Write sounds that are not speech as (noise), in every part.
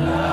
Amen.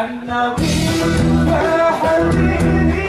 النبي يا حبيبي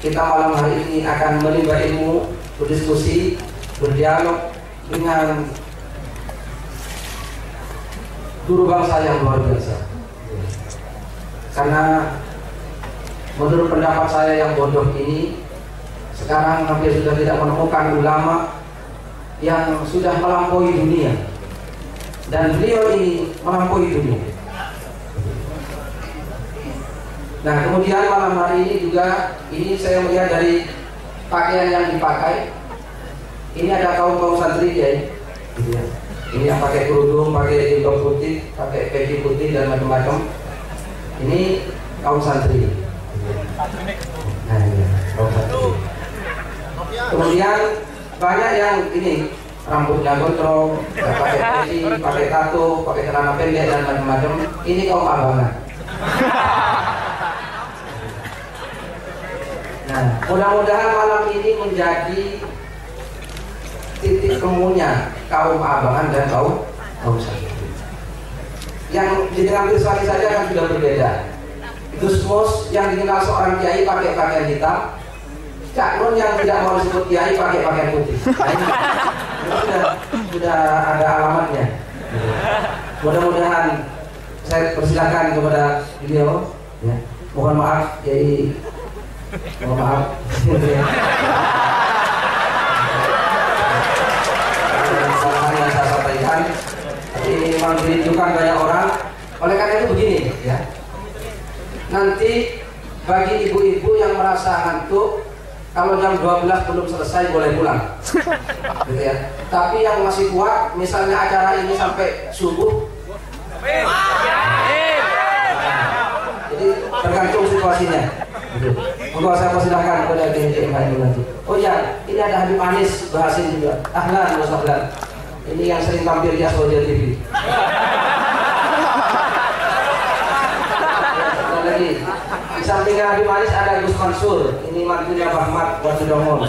kita malam hari ini akan menimba ilmu, berdiskusi, berdialog dengan guru bangsa yang luar biasa. Karena menurut pendapat saya yang bodoh ini sekarang hampir sudah tidak menemukan ulama yang sudah melampaui dunia dan beliau ini melampaui dunia. Nah kemudian malam hari ini juga ini saya melihat dari pakaian yang dipakai ini ada kaum kaum santri ya. Ini yang pakai kerudung, pakai jilbab putih, pakai peci putih dan macam-macam. Ini kaum santri. Nah, iya, kaum santri. Kemudian banyak yang ini rambutnya gondrong, pakai peci, pakai tato, pakai celana pendek dan macam-macam. Ini kaum abangan. (laughs) Nah, mudah-mudahan malam ini menjadi titik temunya kaum abangan dan kaum kaum santri. Yang diambil sekali saja kan sudah berbeda. Gus Mus yang dikenal seorang kiai pakai pakaian hitam, Cak Nun yang tidak mau disebut kiai pakai pakaian putih. Nah, sudah sudah ada alamatnya. Mudah-mudahan saya persilakan kepada beliau. Ya. Mohon maaf, kiai. Maaf. Kesalahan yang saya sampaikan, tapi memang dirindukan banyak orang. Oleh karena itu begini, ya. Nanti bagi ibu-ibu yang merasa ngantuk, kalau jam 12 belum selesai boleh pulang. gitu ya. Tapi yang masih kuat, misalnya acara ini sampai subuh. Jadi tergantung situasinya. Gitu. Monggo saya persilahkan kepada GMTM hari nanti. Oh ya, ini ada Habib Anis bahasin juga. Ahlan, Mas Ahlan. Ini yang sering tampil di Aswaja TV. lagi. Di samping Habib Anis ada Gus Mansur. Ini mantunya Pak Ahmad Wasudomon.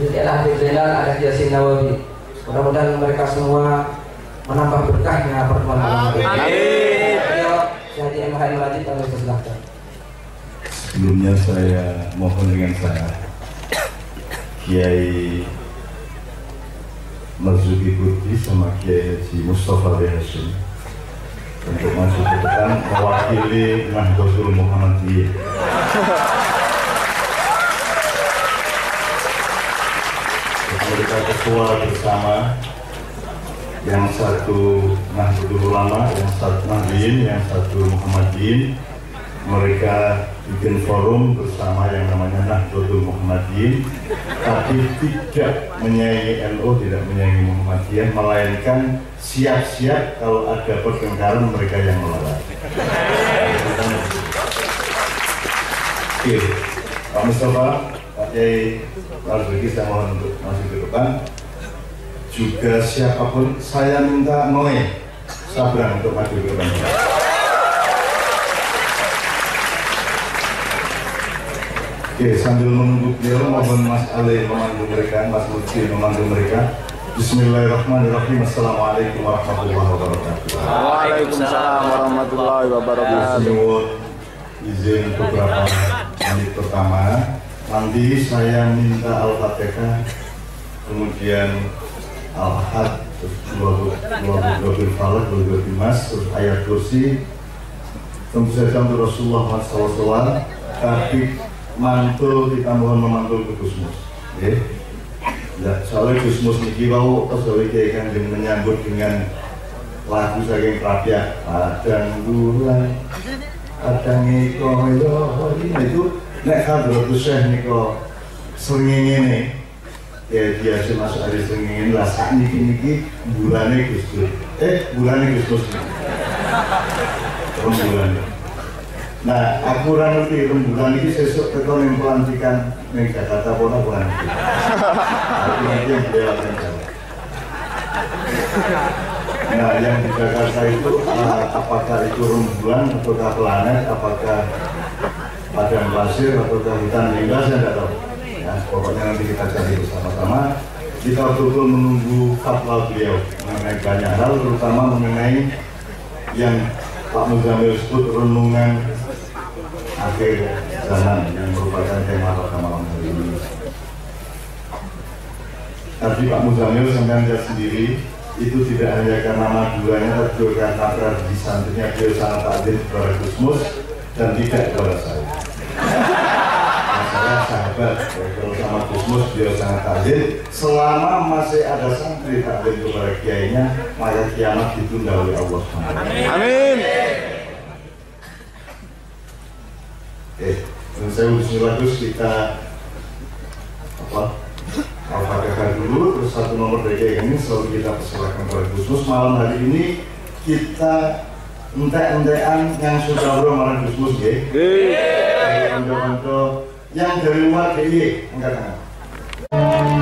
Ini ada Habib Zainal, ada Yasin Nawawi. Mudah-mudahan mereka semua menambah berkahnya pertemuan malam ini. Amin. Ayo, jadi MHI Wajib kami persilahkan. Sebelumnya saya mohon dengan saya Kiai Marzuki Kurdi sama Kiai Haji Mustafa B. Hashim untuk maju ke depan mewakili Nahdlatul Muhammadiyah. Mereka ketua bersama yang satu Nahdlatul Ulama, yang satu Nahdien, yang satu Muhammadiyyin mereka bikin forum bersama yang namanya Nahdlatul Muhammadiyyin tapi tidak menyayangi NU, tidak menyayangi Muhammadiyah melainkan siap-siap kalau ada pertengkaran mereka yang melawan. Oke, Pak Mustafa, Pak Kiai Marzuki saya mohon untuk masuk ke depan. Juga siapa pun saya minta Noe Sabrang untuk maju ke depan Oke, sambil menunggu beliau, mohon Mas Ali memandu mereka, Mas Lutfi memandu mereka. Bismillahirrahmanirrahim. Assalamualaikum warahmatullahi wabarakatuh. Waalaikumsalam warahmatullahi wabarakatuh. Nyuwun izin beberapa menit pertama. Nanti saya minta Al-Fatihah, kemudian terus dua bil falak, dua dua mas, terus ayat kursi. Tentu saja untuk Rasulullah SAW, tapi mantul kita mohon memantul ke Gusmus. Ya. Ya, soalnya Gusmus niki wau kesuwi kayak kan menyambut dengan lagu saking Prabya Padang bulan Padang iko yo ini itu nek hadrotus syekh niko sengenge ini. Ya biasa masuk hari sengenge lah saat niki niki bulannya Gusmus. Eh bulannya Gusmus. Rembulan nah aku ora ngerti rembulan ini sesuk teko ning pelantikan ning Jakarta pola bulan iki aku nanti yang beliau jawab Nah, yang di Jakarta itu uh, apakah itu rembulan ataukah planet, apakah padang pasir ataukah hutan lingga saya tidak tahu. Ya, pokoknya nanti kita cari bersama-sama. Kita betul menunggu fatwa beliau mengenai banyak hal, terutama mengenai yang Pak Muzamil sebut renungan akhir zaman yang merupakan tema pada malam hari ini. Tadi Pak Muzamil sampai lihat sendiri itu tidak hanya karena maduanya tapi juga karena tradisi santrinya beliau sangat takdir kepada Gusmus dan tidak kepada saya. Saya sahabat kalau sama Gusmus beliau sangat takdir selama masih ada santri takdir kepada kiainya maka kiamat ditunda oleh Allah SWT. Amin. Dan saya bismillah terus kita apa Al-Fatihah dulu, terus satu nomor DG ini selalu kita persilakan kepada khusus malam hari ini kita entek-entekan yang sudah malam khusus ya. Untuk yang dari luar DI angkat tangan.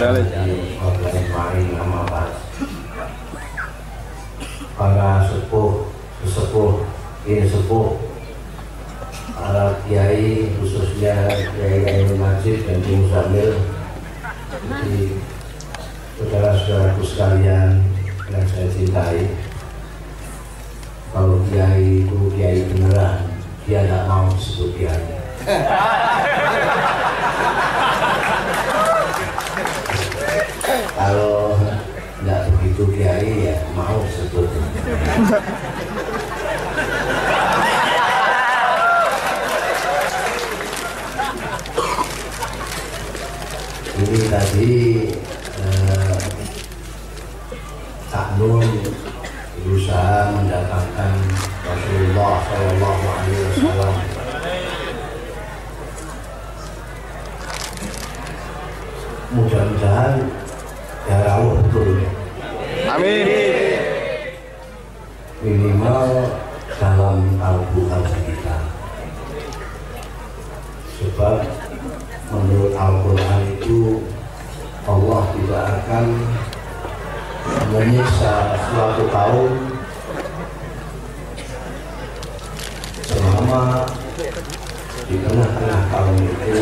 hotel para sepuh sesepuh ini sepuh. Para kiai khususnya kiai kiai Masjid dan ibu sambil jadi saudara-saudaraku sekalian yang saya cintai kalau kiai itu kiai beneran dia tidak mau disebut kiai. (laughs) ini tadi eh, Cak Nun berusaha mendatangkan Rasulullah Shallallahu Alaihi Wasallam mudah-mudahan ya rawuh betul Amin. Dalam Al-Quran kita sebab menurut Al-Quran itu Allah tidak akan menyiksa suatu kaum selama di tengah-tengah kaum itu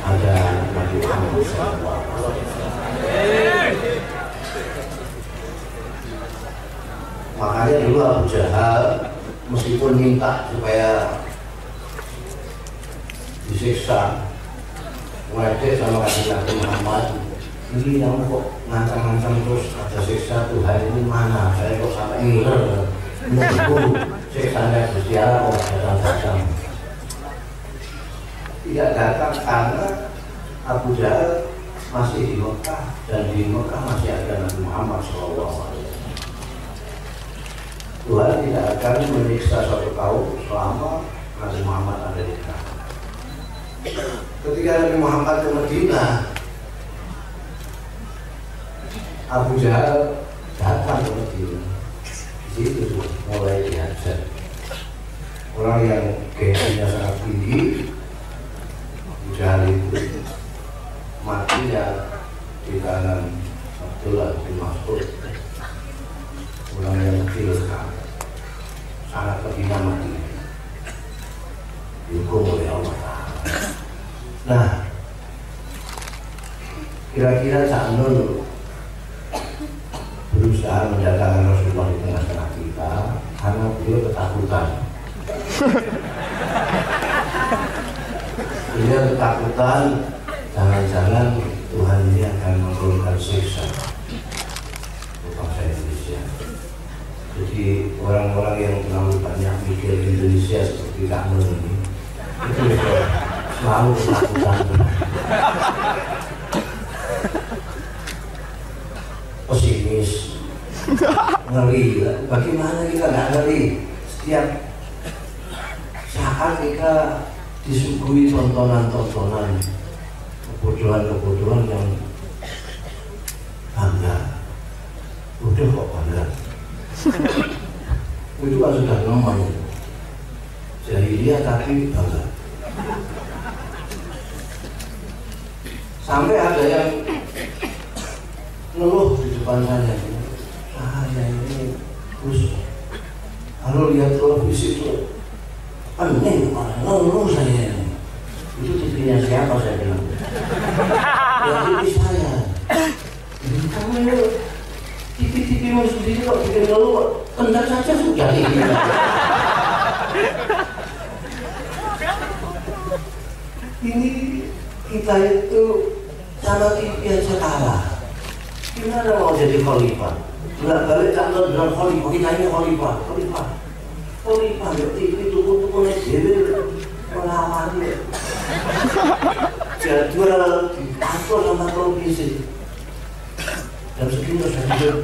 ada Nabi Muhammad SAW makanya dulu Abu Jahal meskipun minta supaya disiksa Wajib sama kasih Nabi Muhammad ini kamu kok ngancam-ngancam terus ada siksa Tuhan ini mana? Saya kok sampai ngiler. Menunggu siksanya Gusti Allah kok datang-datang tidak datang karena Abu Jahal masih di Mekah dan di Mekah masih ada Nabi Muhammad SAW Tuhan tidak akan menyiksa suatu kaum selama Nabi Muhammad ada di Mekah. Ketika Nabi Muhammad ke Medina, Abu Jahal datang ke Medina. Di situ mulai dihajar. Orang yang gengsinya sangat tinggi, Abu Jahal itu matinya di tangan Abdullah bin Mas'ud orang yang kecil sekali sangat terhina mati dihukum oleh Allah. Nah kira-kira Cak Nun berusaha mendatangkan Rasulullah di tengah-tengah kita karena beliau ketakutan. Beliau ketakutan jangan-jangan Tuhan ini akan menurunkan siksa untuk bangsa Indonesia jadi orang-orang yang terlalu banyak mikir Indonesia seperti Kak Nur ini itu selalu melakukan. Pesimis. Ngeri. Bagaimana kita nggak ngeri? Setiap saat kita disuguhi tontonan-tontonan kebodohan-kebodohan yang bangga. Udah kok bangga itu kan sudah normal jahiliyah tapi bangga. Sampai ada yang ngeluh di depan saya. Saya ini terus kalau lihat televisi itu aneh malah ngeluh saya. Ini itu tipinya siapa saya bilang? Ya tipi saya. Kamu tipi-tipi mau sendiri kok bikin ngeluh kendar saja sudah ini ini kita itu sama TV aja kalah gimana mau jadi khalifah nggak balik kantor dengan khalifah kita ini khalifah khalifah khalifah ya TV tuku-tuku nih dewi mengawali jadwal diatur sama televisi jam segini harus hadir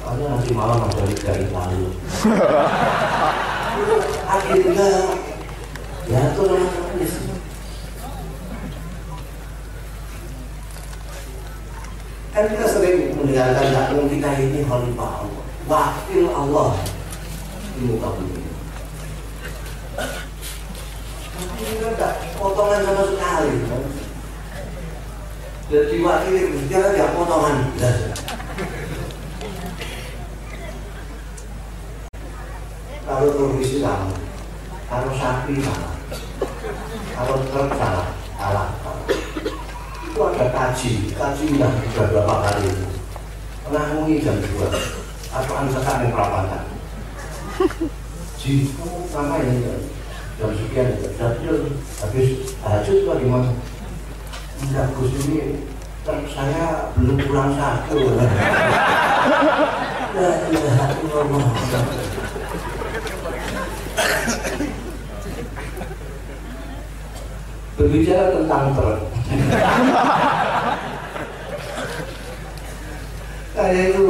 karena nanti malam ada Liga Italia (laughs) akhirnya diatur sama televisi kan kita sering mendengarkan dakwah kita ini khalifah Allah. Wakil Allah. Di muka bumi. Tapi kita tidak potongan sama sekali kan? dan diwakili berpikir yang potongan kalau turis Islam kalau sapi malah kalau kerja malah itu ada kaji kaji udah beberapa kali itu. Pernah jam 2 atau ansekan yang perapatan jitu sama ini. Jam sekian jam sekian habis lagi bagaimana? Enggak, Gus ini saya belum pulang satu. Berbicara tentang truk. Saya itu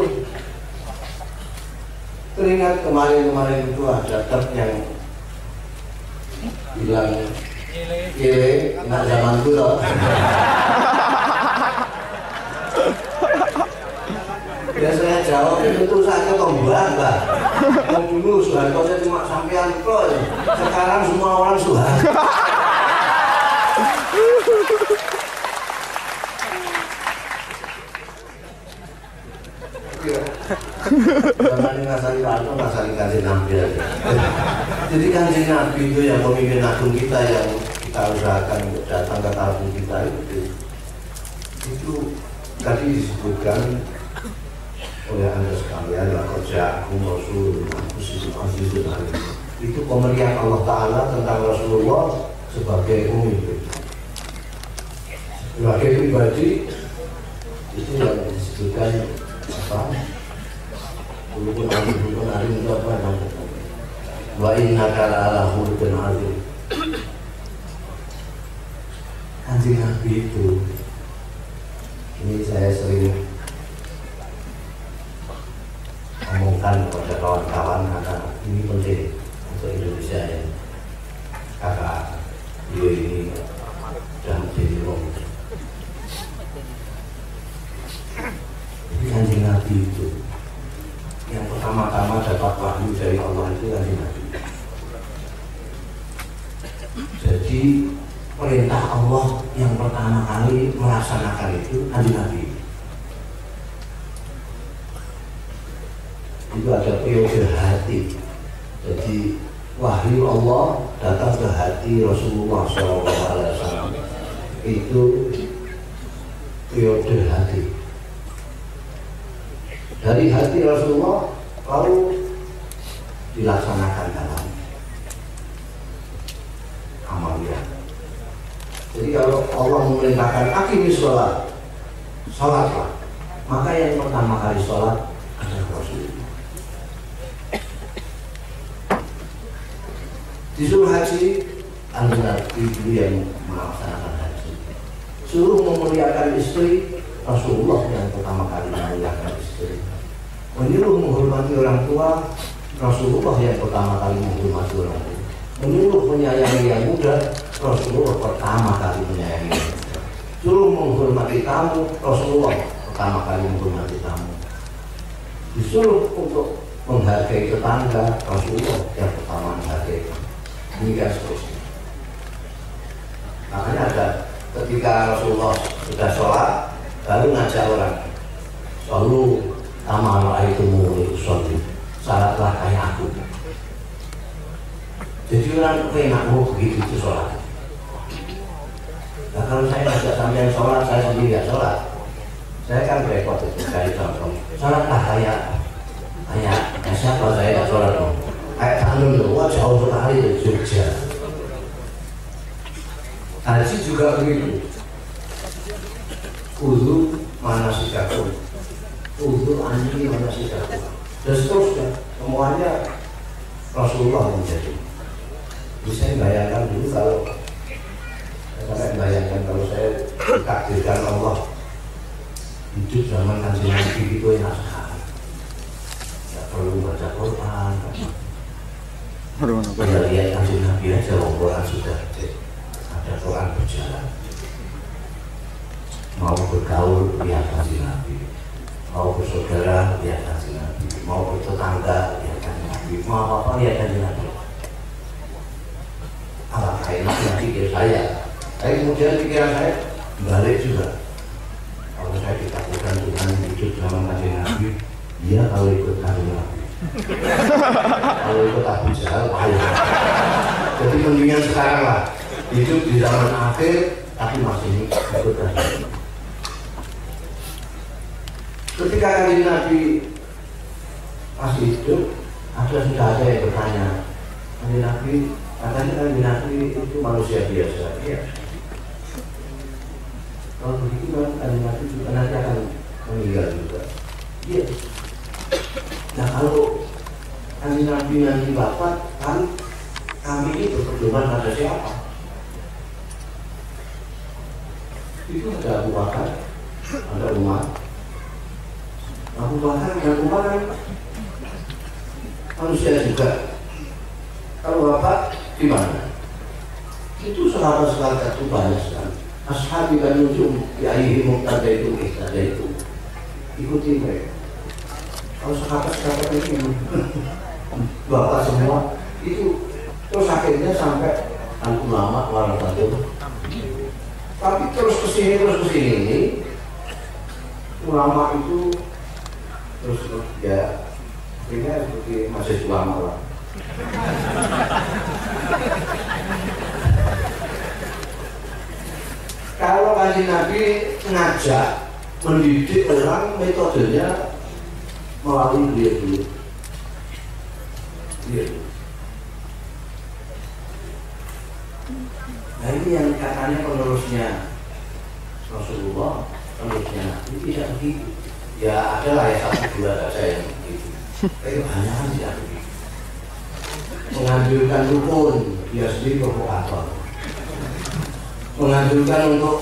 teringat kemarin-kemarin itu ada truk yang bilang kile nak zaman dulu Ya saya jawab itu tuh saya kok mbak Yang dulu Soeharto cuma sampean kok Sekarang semua orang Soeharto Jangan ngasari kanjeng Nabi Jadi kanjeng Nabi itu yang pemimpin agung kita yang kita usahakan datang ke kampung kita itu. Itu tadi disebutkan oleh anda sekalian lah kerja aku Rasul aku itu pemberian Allah Taala tentang Rasulullah sebagai pemimpin. Sebagai pribadi itu yang disebutkan apa wa inna kala ala azim Nabi itu ini saya sering omongkan kepada kawan-kawan karena ini penting untuk Indonesia ya. Kakak dia ini menjadi wong jadi kanjeng Nabi itu. Yang pertama-tama dapat wahyu dari Allah itu kanjeng Nabi. Jadi perintah Allah yang pertama kali melaksanakan itu kanjeng Nabi. Itu ada periode hati. Jadi wahyu Allah datang ke hati Rasulullah SAW itu periode hati dari hati Rasulullah lalu dilaksanakan dalam amalia jadi kalau Allah memerintahkan akimi sholat sholatlah. Maka yang pertama kali sholat adalah Rasulullah. Disuruh haji adalah ibu yang melaksanakan haji. Suruh memuliakan istri Rasulullah yang pertama kali memuliakan istri. Menyuruh menghormati orang tua Rasulullah yang pertama kali menghormati orang tua. Menyuruh menyayangi yang muda Rasulullah pertama kali menyayangi yang muda. Suruh menghormati tamu Rasulullah pertama kali menghormati tamu disuruh untuk menghargai tetangga Rasulullah yang pertama menghargai hingga seterusnya. Makanya ada ketika Rasulullah sudah sholat, baru ngajak orang, selalu sama itu mulai sholat, salatlah kayak aku. Jadi orang enak mau begitu itu sholat. Nah kalau saya ngajak sampai sholat, saya sendiri nggak sholat. Saya kan repot itu dari contoh. Sholatlah kayak kayak siapa saya nggak sholat dong kayak tangan loh, wah jauh sekali dari Jogja. Haji juga begitu. Kudu kudu anjing mana sih kaku. Dan seterusnya, semuanya Rasulullah menjadi. Bisa bayangkan dulu kalau saya bayangkan kalau saya ditakdirkan Allah hidup zaman kanjeng Nabi itu enak sekali. Tidak perlu baca Quran, kita lihat kanjeng Nabi aja Quran sudah ada Quran berjalan mau bergaul lihat kanjeng Nabi. Mau bersaudara lihat kanjeng Nabi. Mau bertetangga lihat kanjeng Nabi. Mau apa apa lihat kanjeng Nabi alangkah enaknya pikir saya. Tapi kemudian pikiran saya balik juga. Kalau saya ditakutkan Tuhan hidup zaman kanjeng Nabi dia kalau ikut kanjeng Nabi. Kalau ikut Abu Jahal ayo jadi mendingan sekarang lah. Hidup di zaman akhir tapi masih ikut Rasul ketika kanjeng Nabi masih hidup ada sudah ada yang bertanya kanjeng Nabi katanya kanjeng Nabi itu manusia biasa. Iya. Kalau begitu kan kanjeng Nabi juga nanti akan meninggal juga. Iya. Nah kalau kanjeng Nabi nanti wafat kan kami ini berpedoman pada siapa? Itu ada Abu Bakar ada Umar Abu Bakar dan Umar manusia juga. Kalau Bapak gimana? Itu sahabat-sahabat itu banyak ashabi kan ujung ya ayhi muktada itu ihtada itu. Ikuti mereka. Kalau sahabat-sahabat itu (laughs) bapak semua itu terus akhirnya sampai al ulama warasatul tapi terus ke sini terus ke sini ini ulama itu terus ya akhirnya seperti masih ulama lah kalau kanjeng Nabi ngajak mendidik orang metodenya melalui dia dulu dia Nah ini yang katanya penerusnya Rasulullah, penerusnya Nabi tidak begitu. Ya ada lah ya satu dua saja yang begitu. Tapi kebanyakan tidak begitu. Menganjurkan rukun, dia sendiri provokator. Menganjurkan untuk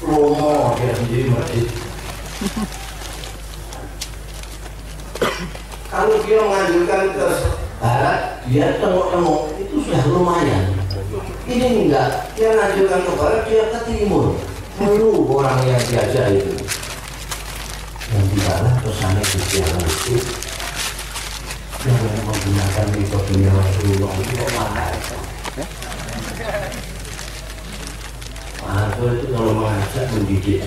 promo, dia sendiri masjid. Kalau dia menganjurkan ke barat, dia tengok-tengok, itu sudah lumayan ini enggak dia ngajukan ke barat dia ke timur melu orang yang diajak itu yang tidaklah pesannya Gusti Allah itu yang menggunakan metode Rasulullah itu kok Pak itu kalau mengajak mendidik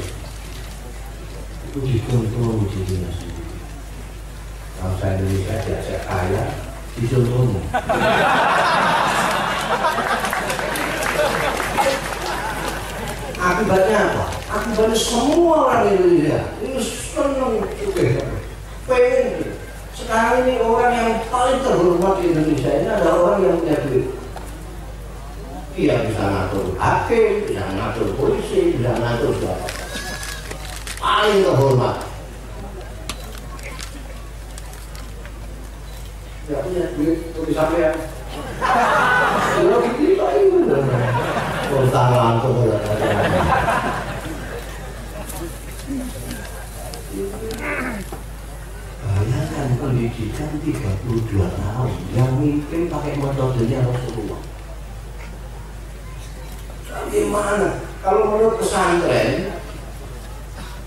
itu dikontrol dirinya sendiri kalau saya Indonesia diajak kaya dicontohnya akibatnya apa? Akibatnya semua orang Indonesia ini senang juga, pengen. Sekarang ini orang yang paling terhormat di Indonesia ini adalah orang yang punya duit. Dia bisa ngatur hakim, bisa ngatur polisi, bisa ngatur siapa. Paling terhormat. Tidak punya duit, tulis ya? Kalau gitu, itu tentang langsung Bayangkan pendidikan 32 tahun yang mimpin pakai metodenya Rasulullah. Bagaimana? Kalau menurut pesantren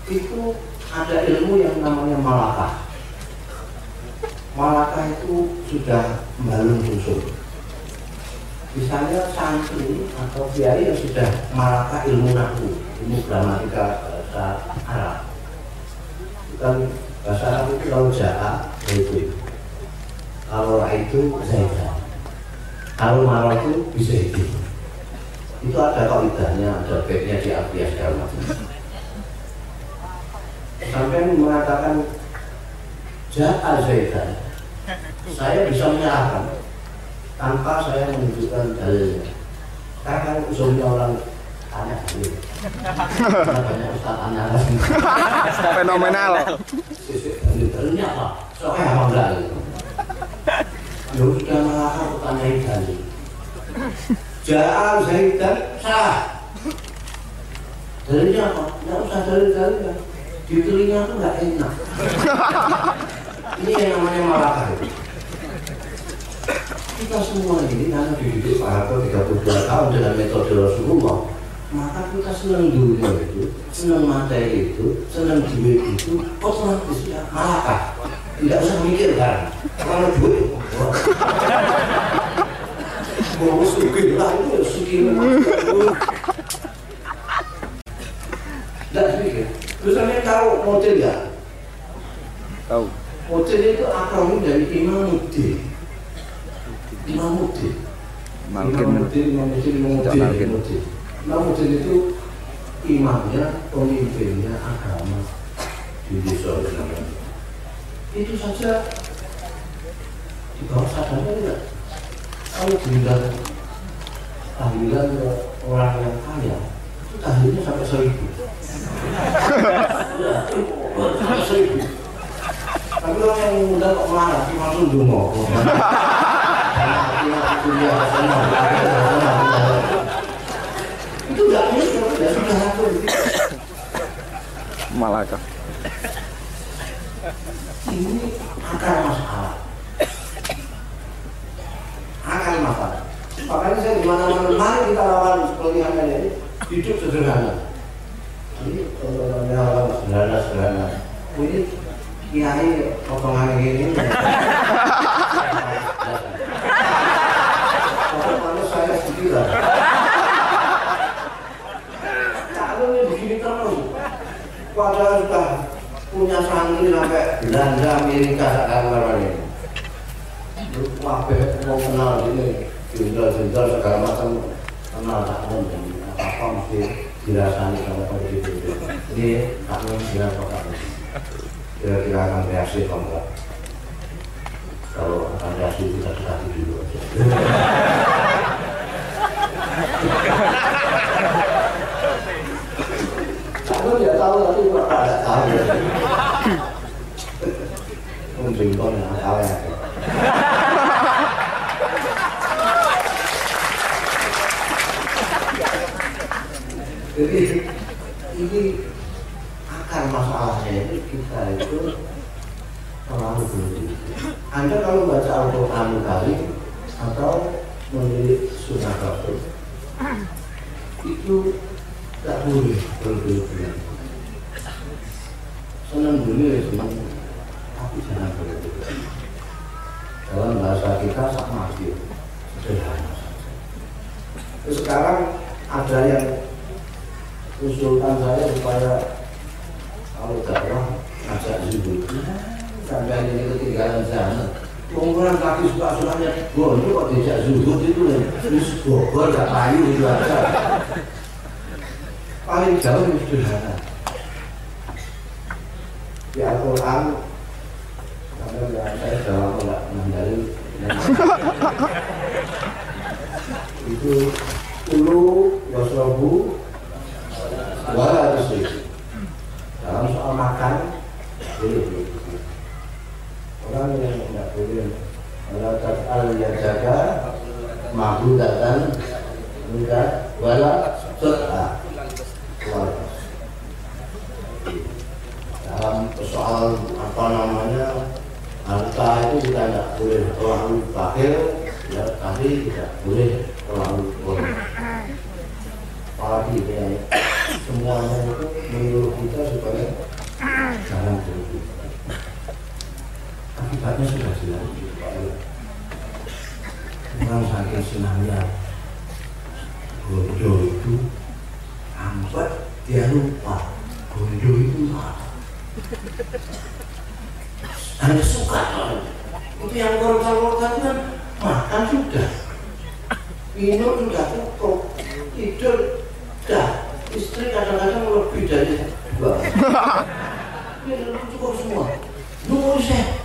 itu ada ilmu yang namanya malakah. Malakah itu sudah membalun susun misalnya santri atau kiai yang sudah malaka ilmu nahu, ilmu gramatika bahasa Arab. Bukan bahasa Arab itu kalau jahat itu. Kalau itu zaidah. Kalau marah itu bisa itu. Itu ada kaidahnya, ada baiknya di segala macam. Sampai mengatakan jahat zaidah. Saya bisa menyerahkan tanpa saya menunjukkan dalilnya. Sekarang kan usulnya orang tanya gitu. (laughs) Banyak ustaz tanya (laughs) Fenomenal. Dalilnya apa? Soalnya apa enggak? Ya sudah malah aku tanyai dalil. Ja'al Zaidan salah. Dalilnya apa? Enggak usah dalil-dalilnya. Di telinga tuh enggak enak. (laughs) Ini yang namanya malakah itu kita semua ini karena dididik Pak Harto 32 tahun dengan metode Rasulullah maka kita senang dunia itu senang materi itu senang duit itu otomatis ya malakah tidak usah mikir kan kalau duit mau sugih lah itu sugih tidak mikir terus kalian tahu model ya Tahu. Mutin itu akronim dari Imamuddin. Imamuddin. Imamuddin, Imamuddin, Imamuddin. Imamuddin. Imamuddin itu imamnya, pemimpinnya agama di desa itu saja di bawah sadarnya tidak. Kalau bilang tahlilan ke orang yang kaya, itu tahlilnya sampai seribu. Ya, sampai seribu. Tapi orang yang muda kok marah, cuma langsung dungo. Itu nggak bisa, ya sudah aku. Malaka. Ini akar masalah. Akar masalah. Makanya saya di mana-mana, mari kita lawan peliharaan ini hidup sederhana. Ini eh, ya, sederhana-sederhana. Ini kiai potongan ini. Kalau ini begini terus, padahal sudah punya santri sampai Belanda, Amerika, sekarang ini. Wabe mau kenal ini, jenderal-jenderal segala macam kenal tak mungkin apa mesti dirasani sama pada itu. Ini tak mungkin dia kok kira-kira akan reaksi atau enggak kalau akan reaksi kita dekati dulu aja aku tidak tahu tapi ada tahu yang tahu ya jadi ini akar masalahnya ini kita itu terlalu berlebihan. Anda kalau baca Al-Quran Karim atau melirik sunnah Rasul itu tak boleh berlebihan. Senang boleh senang, tapi jangan berlebihan. Dalam bahasa kita sama mati, sederhana. Terus sekarang ada yang usulkan saya supaya kalau dakwah ngajak zuhud sampai ini ketinggalan zaman Pengumuman kaki suka sukanya Bondo kok diajak zuhud itu kan Terus bogor gak payu itu aja. Paling jauh itu sederhana. Di Al-Quran Karena ya, saya sudah lama gak mengandali Itu Ulu Wasrobu Wala dalam soal makan boleh orang yang tidak boleh. Kalau al mampu datang enggak wala sota dalam soal apa namanya harta itu kita tidak boleh terlalu bakil ya tapi tidak boleh terlalu bodoh apalagi ya semuanya itu menyuruh kita supaya jangan berlebihan. Akibatnya sudah jelas. Orang saking senangnya bodoh itu sampai dia lupa bodoh itu apa. Hanya suka itu yang korban-korban kan makan sudah, minum sudah cukup, tidur sudah, istri kadang-kadang lebih dari dua. (laughs) Ini cukup semua. Nunggu saya.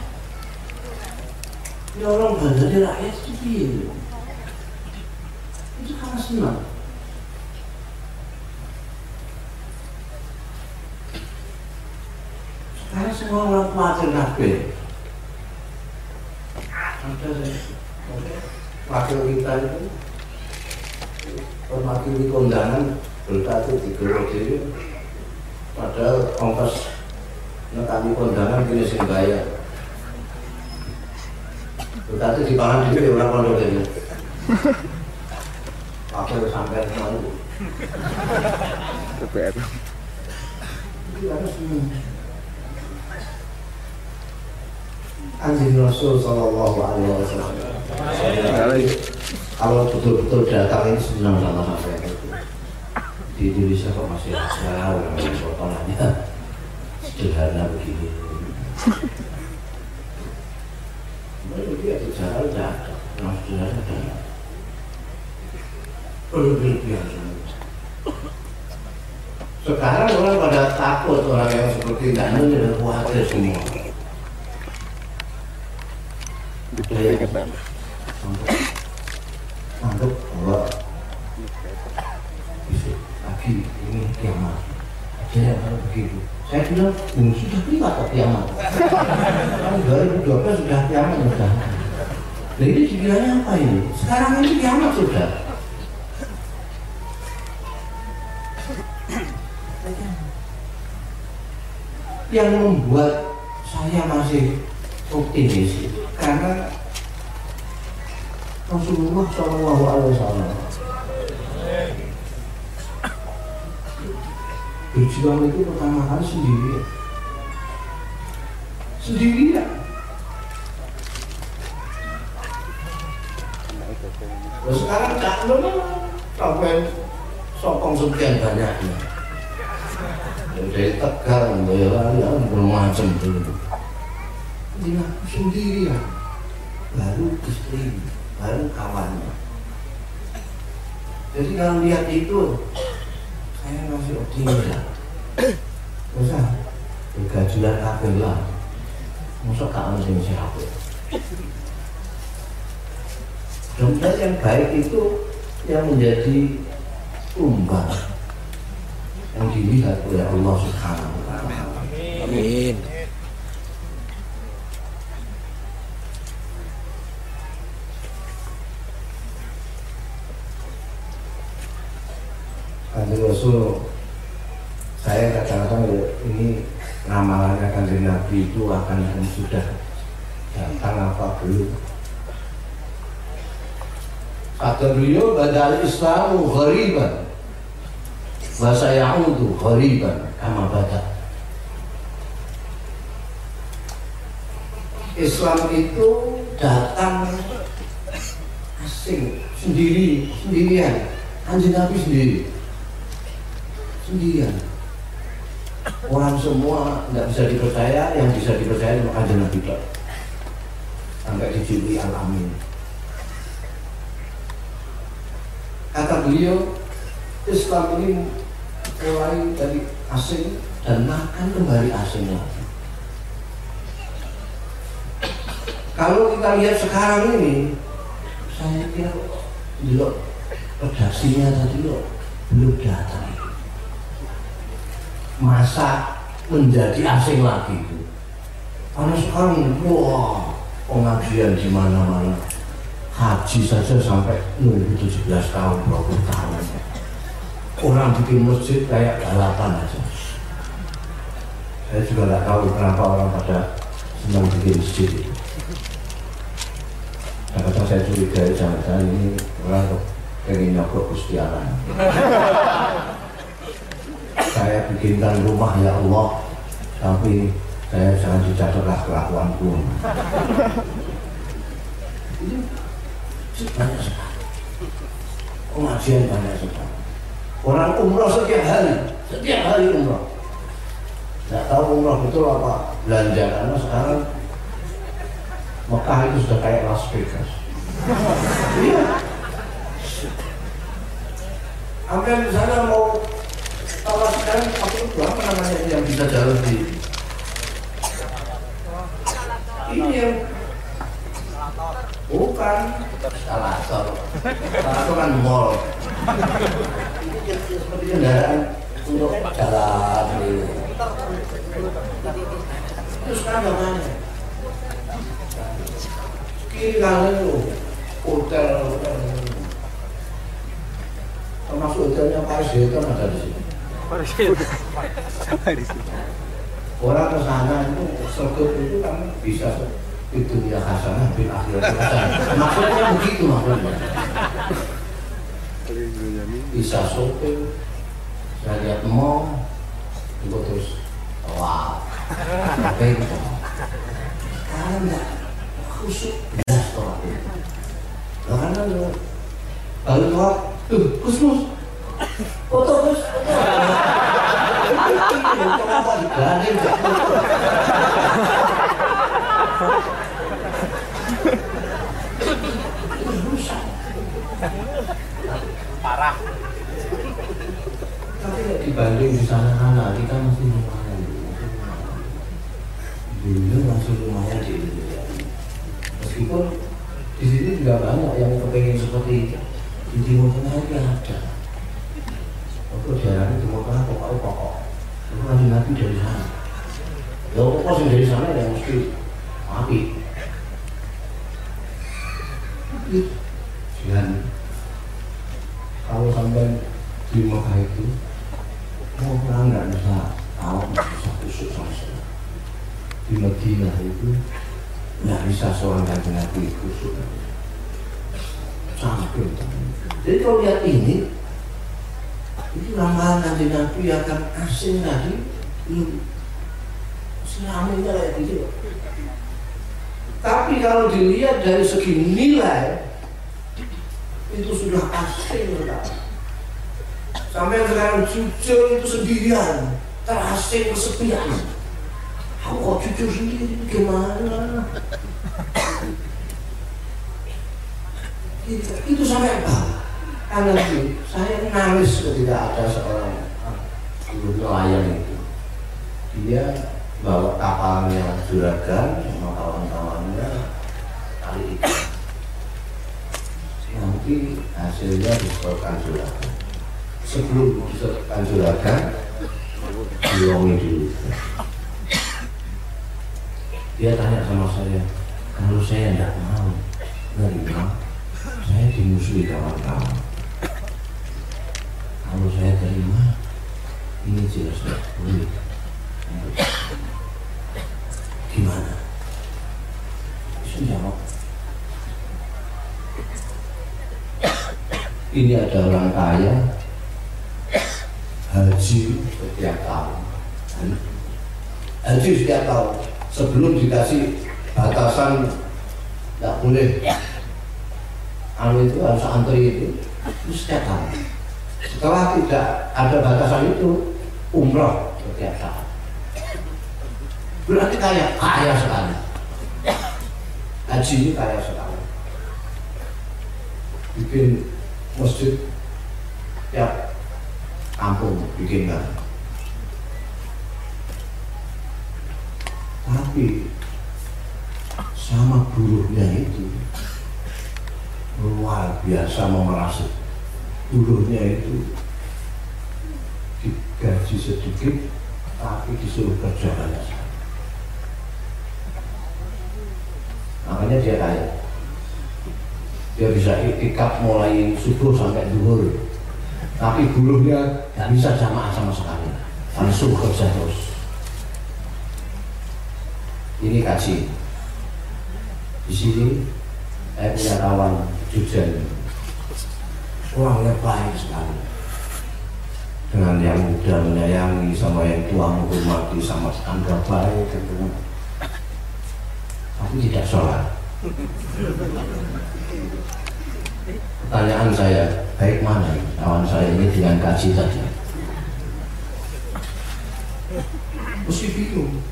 Ya orang bandar rakyat itu gini. Itu karena senang. Sekarang semua orang khawatir kabeh. Ada wakil kita itu permakili kondangan berkata di Gerodi padahal ongkos nekani kondangan kini sing bayar berkata di pangan diri orang pondok ini sampai semua itu TPR. Itu harus Anjing Rasul Sallallahu Alaihi Wasallam. Kalau betul-betul datang ini senang sama saya itu di Indonesia kok masih ada orang yang potongannya sederhana begini sejarah udah ada nama sejarah udah ada berlebihan semua sekarang orang pada takut orang yang seperti Danu dan khawatir semua anggap bahwa besok pagi ini kiamat. Aja kalau begitu saya bilang oh, sudah lewat kok kiamat. Tahun 2012 sudah kiamat sudah. Nah ini dikiranya apa ini? Sekarang ini kiamat sudah. Yang membuat saya masih optimis karena Rasulullah Shallallahu Alaihi Wasallam berjuang itu pertama kali sendirian sendirian Nah, sekarang Cak Nun sampai sokong sekian banyaknya dari Tegar, Boyolali, bermacam dulu dia sendirian baru istri baru kawannya. Jadi kalau lihat itu saya masih optimis usah gajian kabel lah masuk tak sing siapa Mudah yang baik itu yang menjadi tumbang yang dilihat oleh Allah Subhanahu wa taala. Amin. Kanjeng Rasul saya kadang-kadang ya, ini ramalannya kanjeng Nabi itu akan sudah datang apa belum? Kata beliau badal islamu ghariban wa sayaudu ghariban kama bada Islam itu datang asing sendiri sendirian. Kanjeng Nabi sendiri sendirian. Orang semua nggak bisa dipercaya yang bisa dipercaya cuma kanjeng Nabi tok. sampai dijuluki al-amin. Kata beliau Islam ini mulai dari asing dan akan kembali asing lagi. Kalau kita lihat sekarang ini saya kira dulu redaksinya tadi loh belum datang masa menjadi asing lagi itu. Karena sekarang wah pengajian di mana-mana. Haji saja sampai nunggu 17 tahun 20 tahun. Orang bikin masjid kayak balapan aja. Saya juga nggak tahu kenapa orang pada senang bikin masjid. Itu kadang saya curiga jangan-jangan ini orang pengen nyokok Gusti Allah (laughs) saya bikinkan rumah ya Allah. Tapi saya jangan dicatatlah kelakuanku banyak sekali. Pengajian banyak sekali. Orang umroh setiap hari. Setiap hari umroh. Nggak tahu umroh betul apa belanja karena sekarang Mekah itu sudah kayak Las Vegas. Iya. Hampir di sana mau kalau sekarang apa itu apa namanya yang bisa jalan di ini yang bukan. Skalator skalator kan mall. Ini seperti kendaraan untuk jalan di itu sekarang bagaimana kiri kanan hotel hotel. Termasuk hotelnya Paris Hilton ada di sini orang ke sana itu sergap itu kan bisa di dunia hasanah di akhirat. Maksudnya begitu maksudnya. Bisa shopping saya lihat mall itu terus wow. Apa itu sekarang enggak khusyuk belas tolak itu karena kalau tolak tuh kusmus foto foto Parah. Tapi nek dibanding di sana sana kita masih lumayan. Dulu masih lumayan di Indonesia. Meskipun di sini juga banyak yang kepengen seperti itu. Di Timur Tengah ada. Daerah di Tengah pokoknya pokok. Itu nabi nabi dari sana. Ya pokok sing dari sana ya mesti api. Dan kalau sampai di Mekah itu mau pulang nggak bisa tahu nggak bisa kusuk sama sekali. Di Madinah itu nggak bisa seorang kanjeng Nabi kusuk. Sampai. Jadi kalau lihat ini, itu ramalan kanjeng Nabi akan asing selama ini kayak gitu. Tapi kalau dilihat dari segi nilai, itu sudah asing sekali. Sampai sekarang jujur itu sendirian, terasing kesepian. Aku kok jujur sendiri, gimana? Itu, itu sampai apa? Karena itu, saya nangis ketika ada seorang guru nelayan itu. Dia bawa kapalnya juragan sama kawan-kawannya kali itu. Nanti hasilnya disetorkan juragan sebelum disetorkan juragan diomongin dulu dia tanya sama saya kalau saya tidak mau nerima saya dimusuhi kawan-kawan kalau saya terima ini jelas tidak boleh gimana? Jawab. Ini ada orang kaya haji setiap tahun. Haji setiap tahun. Sebelum dikasih batasan tidak boleh. Anu itu harus antri itu itu setiap tahun setelah tidak ada batasan itu umroh setiap tahun berarti kaya kaya sekali. Haji ini kaya sekali. Bikin masjid tiap kampung bikin kan tapi sama buruhnya itu luar biasa memerasuk buruhnya itu digaji sedikit tapi disuruh kerja banyak. Makanya dia kaya. Dia bisa ikat mulai subuh sampai duhur. Tapi buruhnya nggak bisa jamaah sama sekali. Langsung kerja terus. Ini kaji. Di sini saya punya kawan Jujan orangnya baik sekali. Dengan yang muda menyayangi sama yang tua menghormati sama anggap baik gitu. tapi tidak sholat. Pertanyaan saya baik mana? Kawan saya ini dengan kaji tadi. Mesti bingung.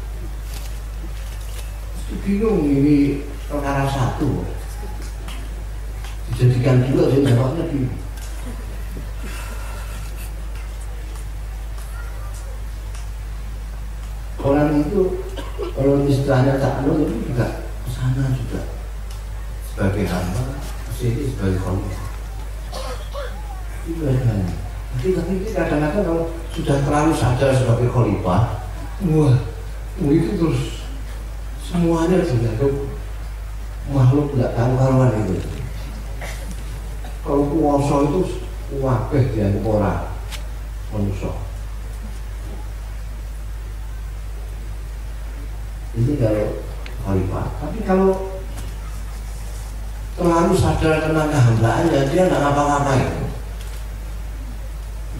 Mesti bingung ini perkara satu. Dijadikan dua jadi jawabnya bingung orang itu kalau istilahnya tak itu juga ke sana juga. Sebagai hamba sini sebagai khalifah aja. Tapi tapi kadang-kadang kalau sudah terlalu sadar sebagai khalifah wah itu terus semuanya dianggap makhluk tidak tahu karuan itu. Kalau kuasa itu wakeh dianggap orang manusia ini kalau khalifah tapi kalau terlalu sadar tentang kehambaannya dia nggak ngapa-ngapain.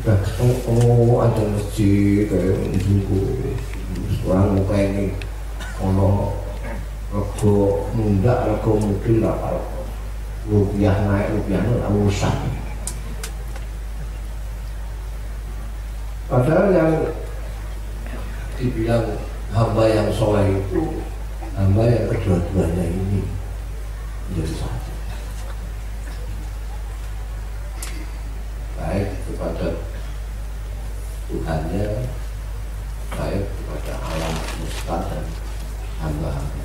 Udah oh, ada masjid kayak dulu orang mau pengen ono rego mundak rego mungkin lah kalau rupiah naik rupiah naik urusan. Padahal yang dibilang hamba yang soleh itu hamba yang kedua-duanya ini. Menjadi satu kepada Tuhannya baik kepada alam semesta dan hamba-hamba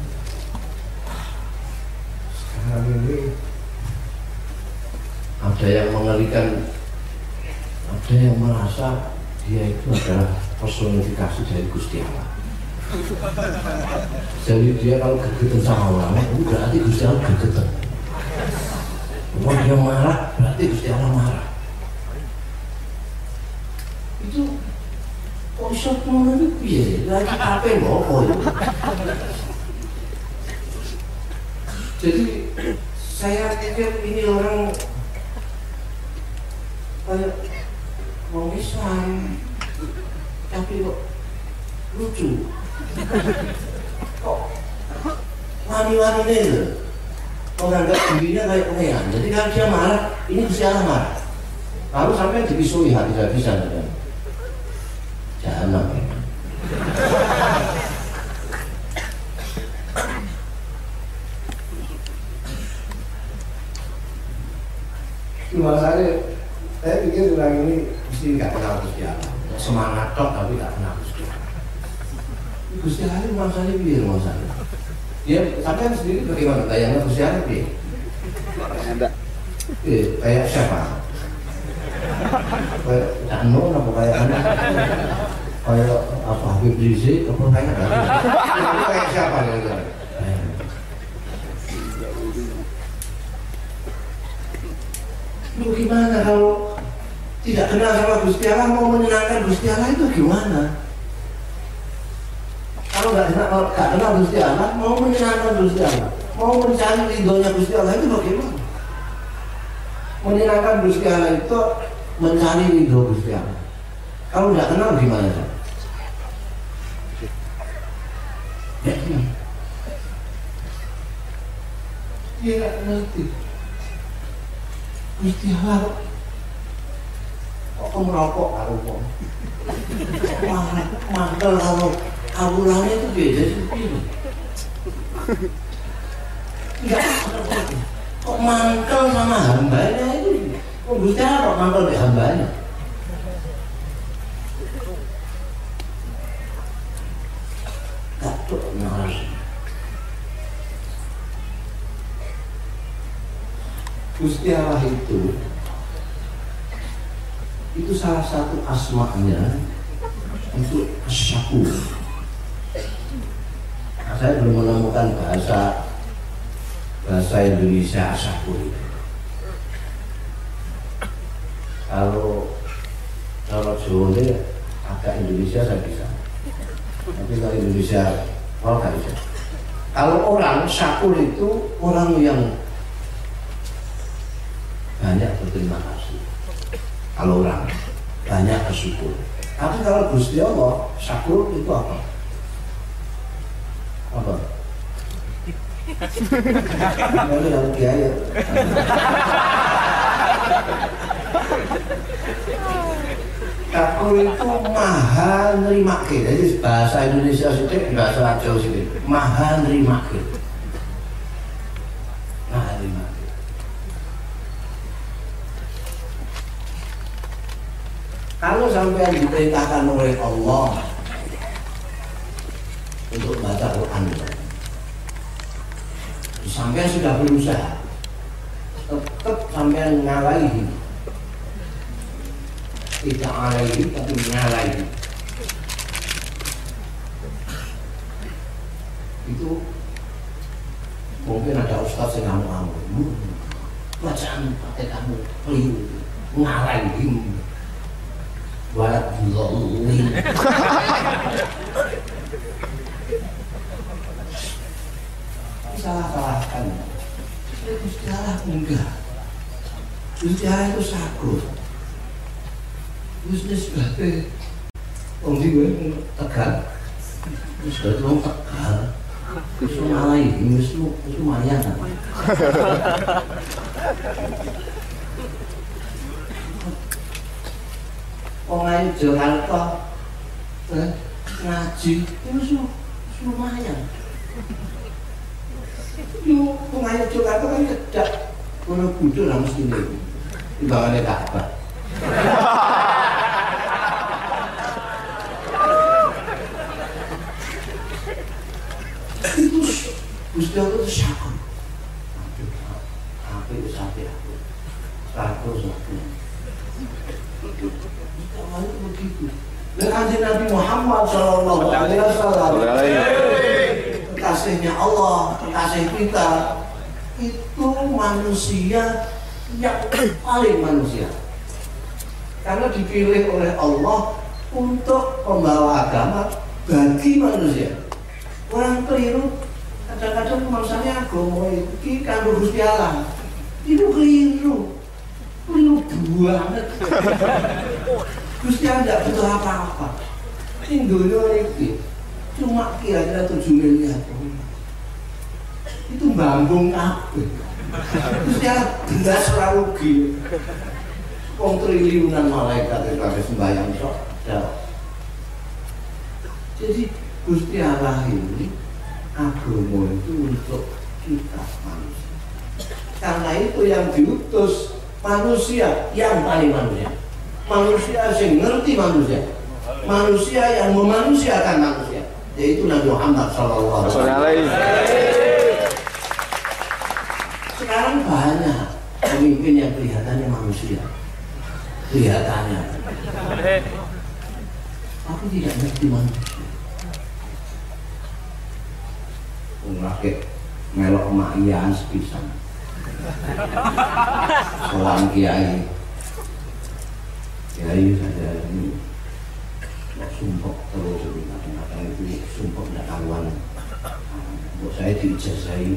sekarang ini ada yang mengerikan ada yang merasa dia itu adalah personifikasi dari Gusti Allah jadi dia kalau gegetan sama orang itu berarti Gusti Allah gegetan. Kalau dia marah berarti Gusti Allah marah. Itu ngono iki? Piye? Lagi apa ngopo itu? Jadi saya pikir ini orang kayak mau Islam tapi kok lucu kok wani-wani ini menganggap dirinya kayak pengean jadi kalau dia marah ini bisa marah. Lalu sampai dipisui hati saya bisa kan jangan Cuma saya, saya pikir orang ini mesti nggak kenal Allah. Semangat tok tapi nggak kenal. Allah. Gusti itu masalahnya biar masalah. Dia sampai sendiri bagaimana? Tayangnya Gusti Allah biar. Ada. Eh, kayak siapa? Kayak Dano apa kayak anak? Kayak apa Habib Rizik apa kayak? Kayak siapa gitu? Lu gimana kalau tidak kenal sama Gusti Allah mau menyenangkan Gusti Allah itu gimana? Kalau nggak kenal, kalau nggak kenal Gusti Allah mau menyenangkan Gusti Allah, mau mencari ridhonya Gusti Allah itu bagaimana? Menyenangkan Gusti Allah itu mencari ridho Gusti Allah. Kalau nggak kenal gimana? Ya, nggak ngerti. Gusti Allah kok kok merokok wong. Wah, mantel kalau awulannya itu beda sih. Enggak, kok mantel sama hambanya itu kok Allah kok mantel di hambanya? Gak tuh Gusti Allah itu itu salah satu asma'nya itu syakur. Saya belum menemukan bahasa bahasa Indonesia syakur. Kalau kalau Jawa agak Indonesia saya bisa, tapi kalau Indonesia kalau nggak bisa. Kalau orang syakur itu orang yang banyak berterima kasih. Kalau orang banyak bersyukur. Tapi kalau Gusti Allah, syakur itu apa? Apa? Ini yang kiai. Syakur itu maha nerima Jadi bahasa Indonesia sih, bahasa Jawa sih, maha nerima Maha nerima Kalau sampai diperintahkan oleh Allah untuk baca Quran, sampai sudah berusaha, tetap sampai ngalahi, tidak alaihi tapi ngalahi. Itu mungkin ada ustaz yang ngamuk-ngamuk, bacaan pakai kamu keliru, ngalahi walat dzalimin (laughs) salah-salahkan Gusti Allah enggak. Gusti Allah itu sakur Gusti sebagai Wong di gue tegal. Terus dari wong tegal. Terus malah ini Terus lumayan. Wong ayu Jakarta eh, ngaji itu su, lumayan. Yo, pengayu Jakarta kan kedak. Kalau kudu lah mesti nih. Timbangannya apa? itu Gusti Allah itu syakon. apa itu sampai aku. Begitu. Dan Nabi Muhammad Shallallahu Alaihi Wasallam kekasihnya Allah kekasih kita itu manusia yang paling manusia. Karena dipilih oleh Allah untuk pembawa agama bagi manusia. Orang keliru kadang-kadang maksudnya agama itu kanggo Gusti Allah. Itu keliru. Keliru banget. Gusti tidak butuh apa-apa. Ini dunia ini cuma kira-kira tujuh miliar itu bambung kabeh Gusti Allah belas rugi Wong triliunan malaikat yang kami sembahyang sok Jadi Gusti Allah ini agama itu untuk kita manusia. Karena itu yang diutus manusia yang paling manusia. Manusia yang ngerti manusia. Manusia yang memanusiakan manusia. Yaitu Nabi Muhammad Sallallahu Alaihi. Sekarang banyak pemimpin yang kelihatannya manusia. Kelihatannya. Tapi tidak ngerti manusia. Ngakit melok emak iyaan sepisan. (laughs) Soal kiai. Kiai saja ini kok sumpah terus kadang-kadang itu sumpah tidak karuan. Buat saya diijazai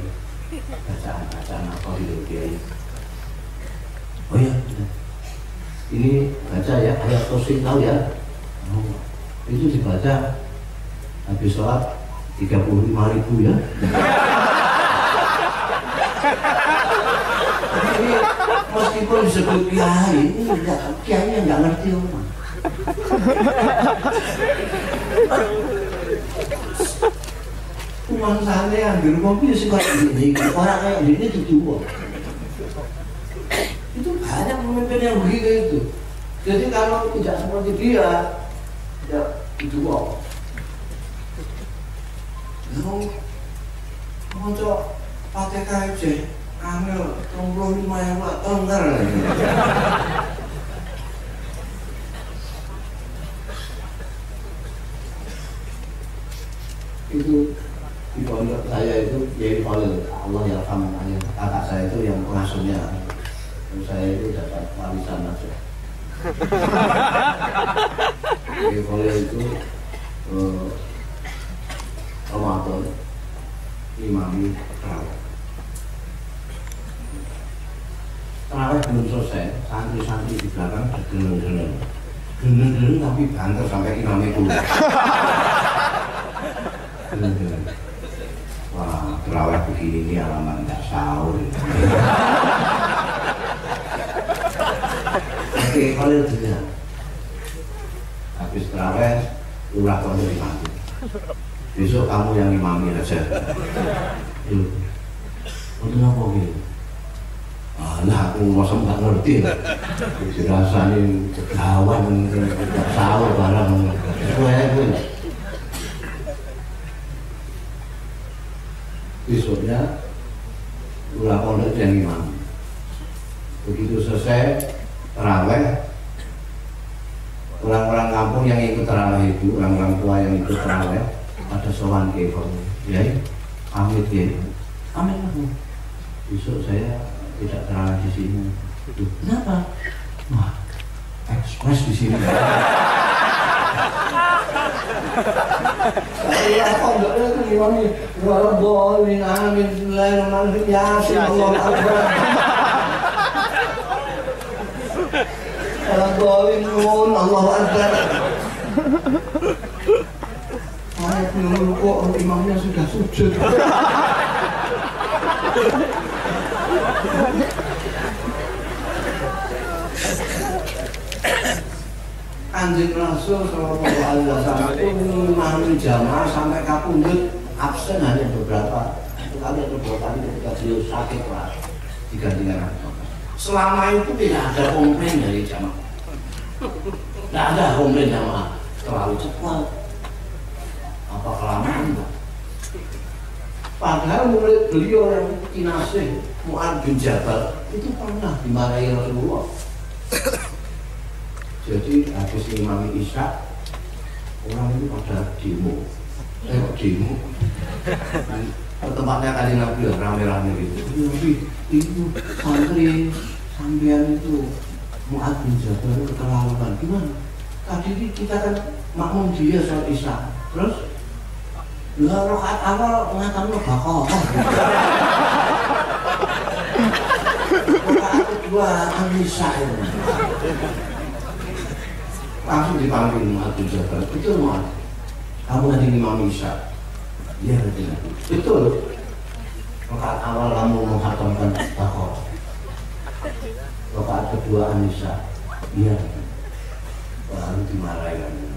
bacaan-bacaan apa gitu kiai. Oh iya, ini baca ya ayat kursi tahu ya. Oh, itu dibaca habis sholat 35 ribu ya. Jadi meskipun disebut kiai, kiai yang nggak ngerti orang. Uang di rumah punya suka ini, orang kayak gini itu dua. Itu banyak pemimpin yang begitu itu. Jadi kalau tidak seperti dia, ya itu kok. Lalu, mau pakai KFC, ambil tunggu lima yang tak tonggar. Itu di pondok saya itu jadi Khalil Allah ya ayah kakak saya itu yang pengasuhnya. Saya itu dapat warisan aja. Jadi Khalil itu eh, Ramadan imami terawih. Terawih belum selesai santri-santri di belakang geleng-geleng geleng-geleng tapi banter sampai imamnya dulu geleng-geleng wah terawih begini ini alamat nggak sahur oke Khalil bilang habis terawih lurah pondok imami besok kamu yang imami aja untuk apa gitu Alah, aku masa nggak ngerti. Dirasani kegawan nggak sahur barang sesuai gue besoknya ulah pondok yang imam. Begitu selesai terawih. Orang-orang kampung yang ikut terawih itu orang-orang tua yang ikut terawih ada sowan ke ya pamit ya pamit aku besok saya tidak terawih di sini. Kenapa? Wah ekspres di sini (laughs) Iya, Allah imamnya sudah sujud. Anjing Rasul Sallallahu Alaihi Wasallam. Itu memahami jamaah sampai kapundut absen hanya beberapa. Satu kali atau dua kali ketika beliau sakit lah digantikan selama itu tidak ada komplain dari jamaah. Tidak ada komplain jamaah. Terlalu cepat. Apa kelamaan enggak Padahal murid beliau yang kinasih Mu'ad bin Jabal itu pernah dimarahi Rasulullah. Jadi habis Imam Isya orang itu pada demo, eh demo? Tempatnya kali Nabi ya, rame-rame gitu. Nabi itu santri sampean itu Mu'ad bin Jabal keterlaluan gimana? Tadi ini kita kan makmum dia soal Isya, terus Lah rokaat awal ngatam lo bakal. Rokaat (laughs) kedua ini. Langsung dipanggil Abu Jabal. Betul Mu'ad. Kamu nanti Imam Isa. Iya nanti Betul. Rokaat awal kamu menghatamkan bakal. Rokaat kedua Anissa. Iya. Baru dimarahin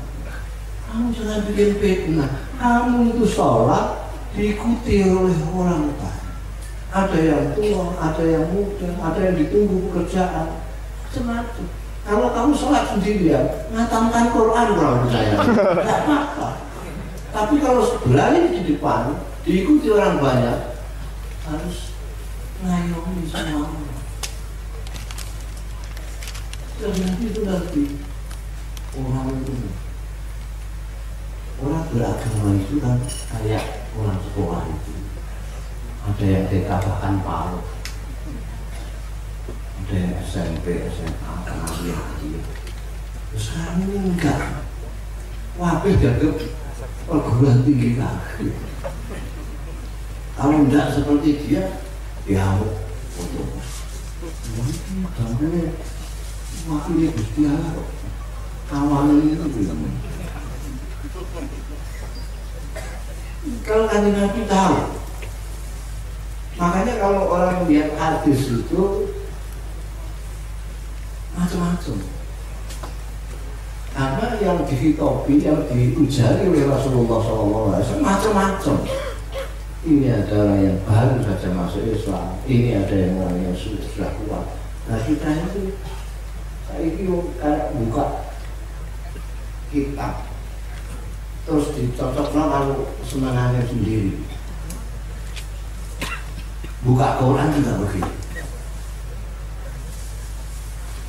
kamu jangan bikin fitnah kamu itu sholat diikuti oleh orang banyak ada yang tua, ada yang muda, ada yang ditunggu pekerjaan semacam kalau kamu sholat sendirian ngatamkan Quran kalau percaya. (laughs) Tidak apa-apa. Tapi kalau berani di depan diikuti orang banyak harus ngayomi semua orang dan nanti itu nanti orang itu. Orang beragama itu kan kayak orang sekolah itu. Ada yang TK bahkan SMP, SMA, kuliah aja sekarang ini enggak. Wabih dianggap perguruan tinggi kaki kalau enggak seperti dia ya untuk Gampangnya wakilnya Gusti Allah. Kawalan itu bilang. Kalau kanjeng Nabi tahu makanya kalau orang melihat hadis itu macam-macam. Karena yang dihitopi, yang diujari oleh Rasulullah SAW macam-macam. Ini ada orang yang baru saja masuk Islam. Ini ada yang orang yang sudah, sudah kuat. Nah kita itu saya ini kayak buka kitab. Terus dicocoknya kalau semangatnya sendiri. Buka Quran juga begitu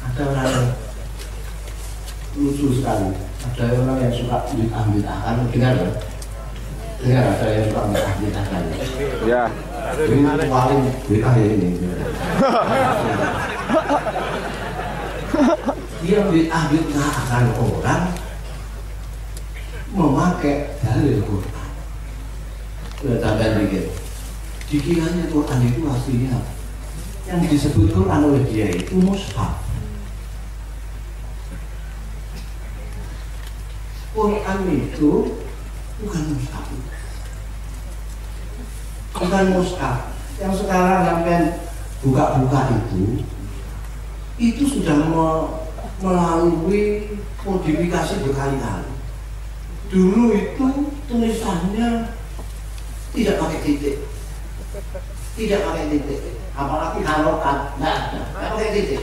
ada orang yang lucu sekali ada orang yang suka ambil akan dengar ya dengar ada yang suka ambil akan Ya. ini paling beda ya ini dia ambil akan orang memakai dalil Quran. Sudah tambah dikit. Dikiranya Quran itu aslinya yang disebut Quran oleh dia itu mushaf. Quran itu bukan mushaf. Bukan mushaf. Yang sekarang sampai buka-buka itu itu sudah melalui modifikasi berkali-kali. Dulu itu tulisannya tidak pakai titik. Tidak pakai titik. Apalagi harokat nggak ada. Nggak pakai titik.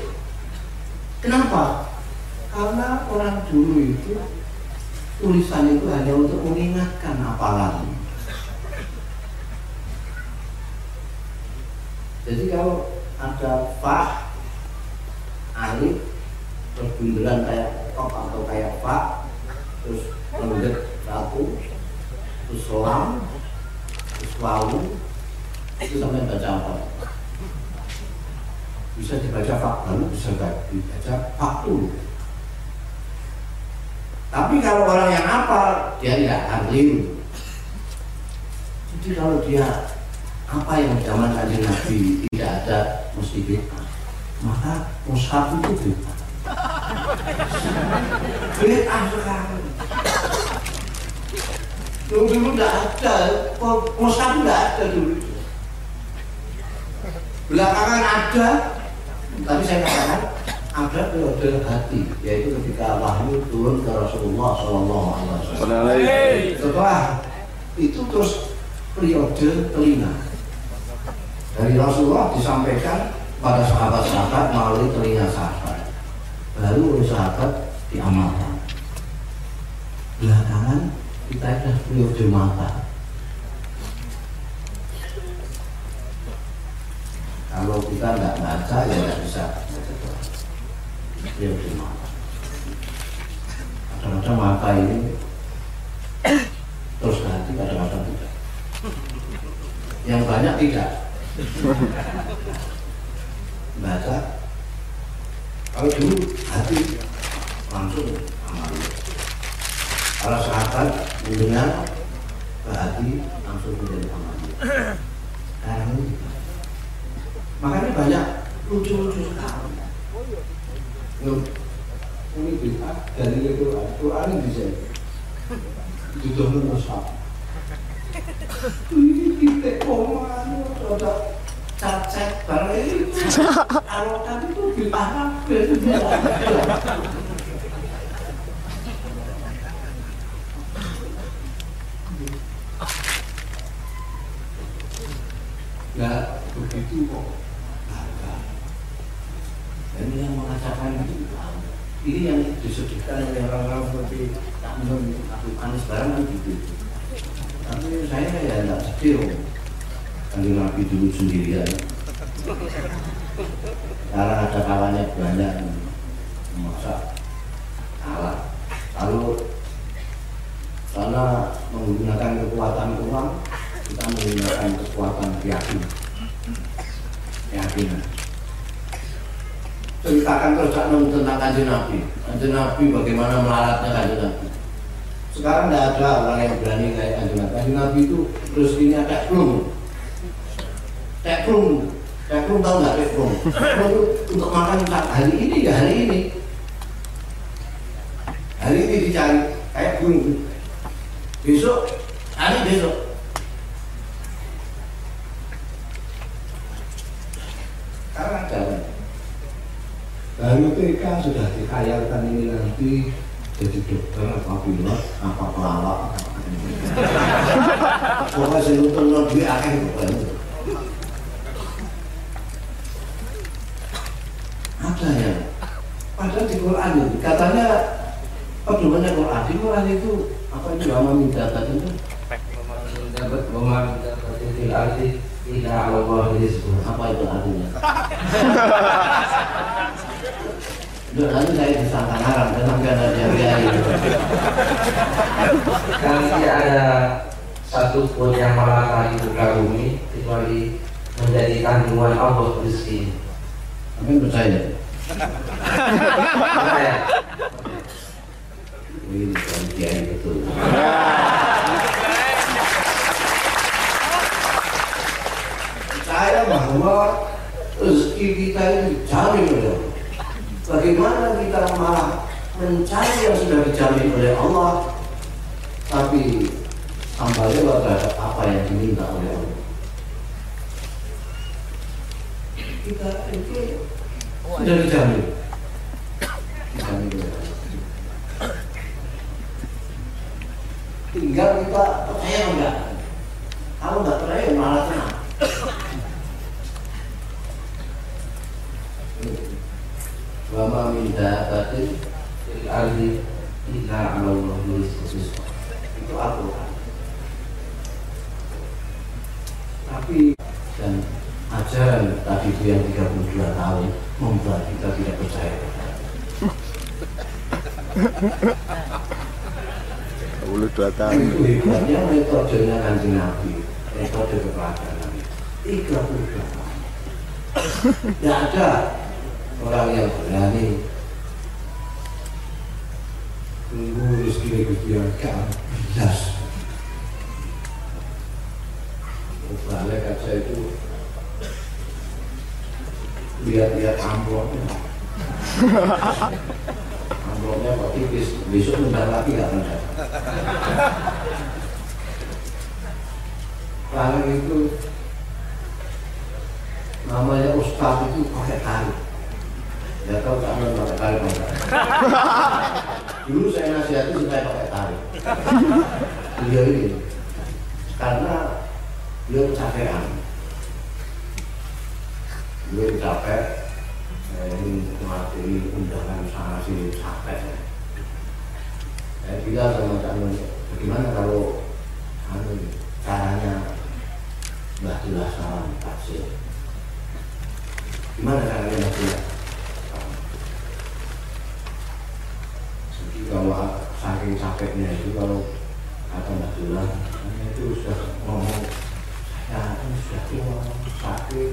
Kenapa? Karena orang dulu itu tulisan itu hanya untuk mengingatkan hafalan jadi kalau ada fa alif terus bunderan kayak kop atau kayak fa terus lembek satu terus selam terus wawu itu sampai baca apa? Bisa dibaca fakta bisa dibaca faktu tapi kalau orang yang apa dia tidak ahli jadi kalau dia apa yang zaman kanjeng Nabi tidak ada mesti maka mushaf itu bid'ah bid'ah sekali. Dulu dulu tidak ada. Mushaf tidak ada dulu belakangan ada tapi saya katakan ada periode hati yaitu ketika wahyu turun ke Rasulullah Shallallahu Alaihi Wasallam. Setelah itu terus periode telinga. Dari Rasulullah disampaikan pada sahabat-sahabat melalui telinga sahabat. Baru oleh sahabat diamalkan. Belakangan kita sudah periode mata. Kalau kita nggak baca ya nggak bisa ya gimana kadang-kadang mata ini terus hati kadang-kadang tidak. Yang banyak tidak. Baca. Kalau dulu hati langsung amal kalau sahabat mendengar ke hati langsung menjadi amal sekarang makanya banyak lucu-lucu sekali Loh, ini bisa? Dari itu Quran ini bisa? Itu musaf ini kita koma ada cacet barang ini. Kalau itu di Arab nggak begitu kok ini yang mengatakan itu ini yang disebutkan oleh orang-orang seperti menurut Abu Anis barang gitu. Tapi saya ya nggak sedih kanjeng Nabi dulu sendirian. Karena ada kawannya banyak masa kalah. Lalu karena menggunakan kekuatan uang kita menggunakan kekuatan keyakinan. Keyakinan ceritakan terus tentang kanjeng Nabi. Kanjeng Nabi bagaimana melaratnya kanjeng Nabi. Sekarang tidak ada orang yang berani kayak kanjeng Nabi. Kanjeng Nabi itu terus ini ada belum teklung teklung tahu nggak teklung untuk makan hari ini ya hari ini. Hari ini dicari kayak belum besok hari besok. Karena jalan baru TK sudah dikayalkan ini nanti jadi dokter apa pilot apa pelawak pokoknya saya nonton lebih akhir pokoknya ada ya? Padahal di Quran itu katanya pedomannya Quran. Di Quran itu apa itu? Lama minta tadi itu dapat memahami dapat apa itu artinya? Udah nanti saya disangka haram dan sampai ada jari nanti ada satu pun yang melangkahi muka bumi kecuali menjadi kandungan Allah rezeki. Yang percaya. Percaya? ini bukan kiai betul (laughs) saya bahwa rezeki kita ini dijamin oleh Allah. Bagaimana kita malah mencari yang sudah dijamin oleh Allah, tapi tambah lewat terhadap apa yang diminta oleh Allah. Kita itu sudah dijamin. Dijamin oleh Allah. Tinggal kita percaya enggak. Kalau enggak percaya malah tenang. Wama min dabatin fil ardi illa ala itu Al-Quran. Tapi dan ajaran tadi itu yang 32 tahun membuat kita tidak percaya. Puluh dua tahun. Itu hebatnya metodenya kanjeng Nabi, metode kepeladanan. 32 tahun. Tidak ada orang yang berani yang gak bilas. Balik aja itu lihat-lihat amplopnya. (laughs) amplopnya kok tipis, besok bentar lagi gak ada. Lalu itu namanya ustaz itu pakai tarik. Ya tahu kamu pakai enggak? Dulu saya nasihati supaya pakai tarik. Beliau ini karena beliau kecapean. Beliau capek, eh, ini materi undangan sana sini capek. Saya bilang sama kamu, bagaimana kalau anu, caranya Mbah Jelas salam gimana caranya jadi kalau saking capeknya itu kalau kata Nabila saya itu sudah ngomong saya ini sudah tua sakit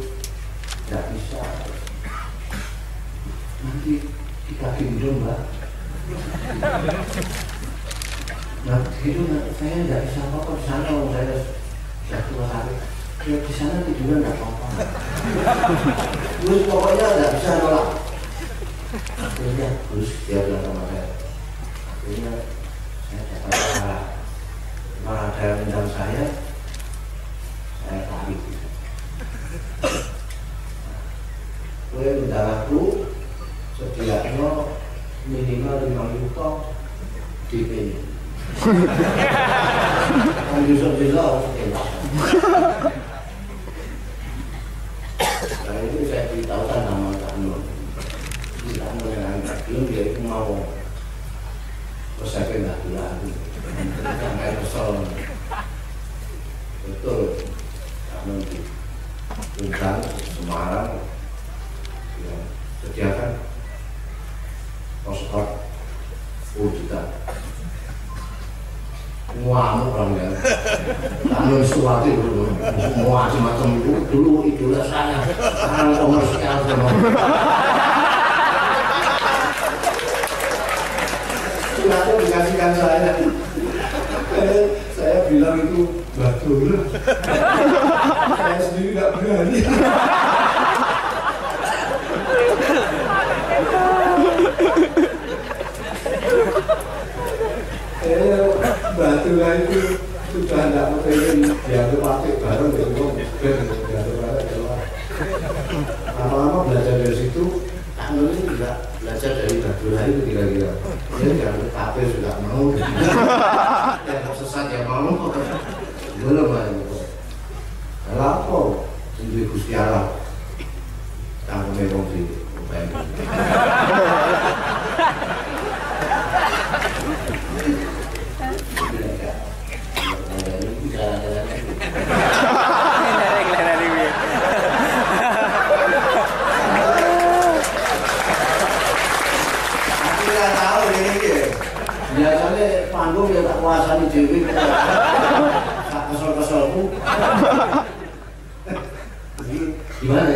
tidak bisa. Nanti kita gendong mbak. Nah gitu saya tidak bisa apa-apa di sana saya sudah tua sakit. Ya di sana tidurnya tidak apa-apa. Terus pokoknya tidak bisa nolak. Akhirnya terus dia bilang sama saya akhirnya saya dapat cara malah ada yang saya saya tarik Kue undang aku sediaknya minimal lima juta di ini. Kan bisa bisa. Nah itu saya beritahukan nama Kak Nur. Kak Nur yang agak belum dia itu mau. Terus saya pindah bilang, sampai kesel. Betul, Kak Nur undang Semarang, ya, sediakan postcard 10 juta ngamuk orang ya. Anu Suwati dulu semua macam itu dulu idola saya. Sekarang komersial semua suratnya dikasihkan saya? Saya, saya bilang itu betul saya sendiri nggak berani. Kayaknya batu lah itu sudah tidak pengen dianggap pakai bareng kok dianggap bareng ya lama-lama belajar dari situ Anu ini juga belajar dari batu lah itu kira-kira. Dia dianggap kafe sudah mau. (laughs) Yang sesat ya mau belum lah itu kalau apa? Sendiri Gusti Allah. Tanggung memang sih (laughs) Aku nggak tahu ini ya. Biasanya panggung dewi. Tak kesel-keselku. (laughs) Gimana?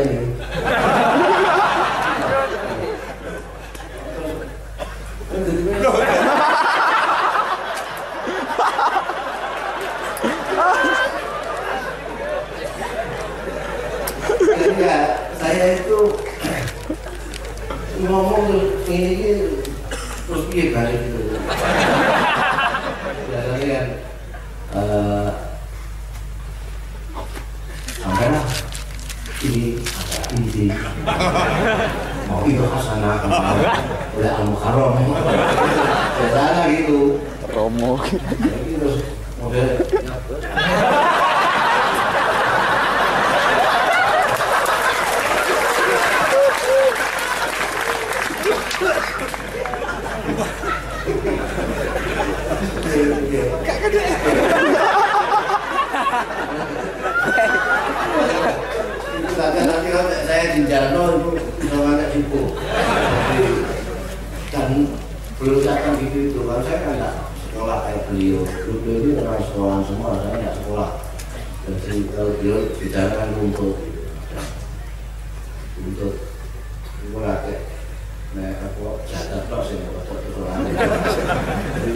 Ya, saya itu ngomong ini ini terus piye balik gitu. Biasanya kan eh sampai lah ini ada ini mau itu hasanah mukarrom biasanya gitu. Romo. model saya di Jano itu sama anak ibu dan belum datang kalau saya kan nggak sekolah kayak beliau. Beliau itu orang sekolah semua saya nggak sekolah. Jadi kalau beliau bicara kan untuk untuk melatih naik apa jatah tok sih nggak dapat sekolah jadi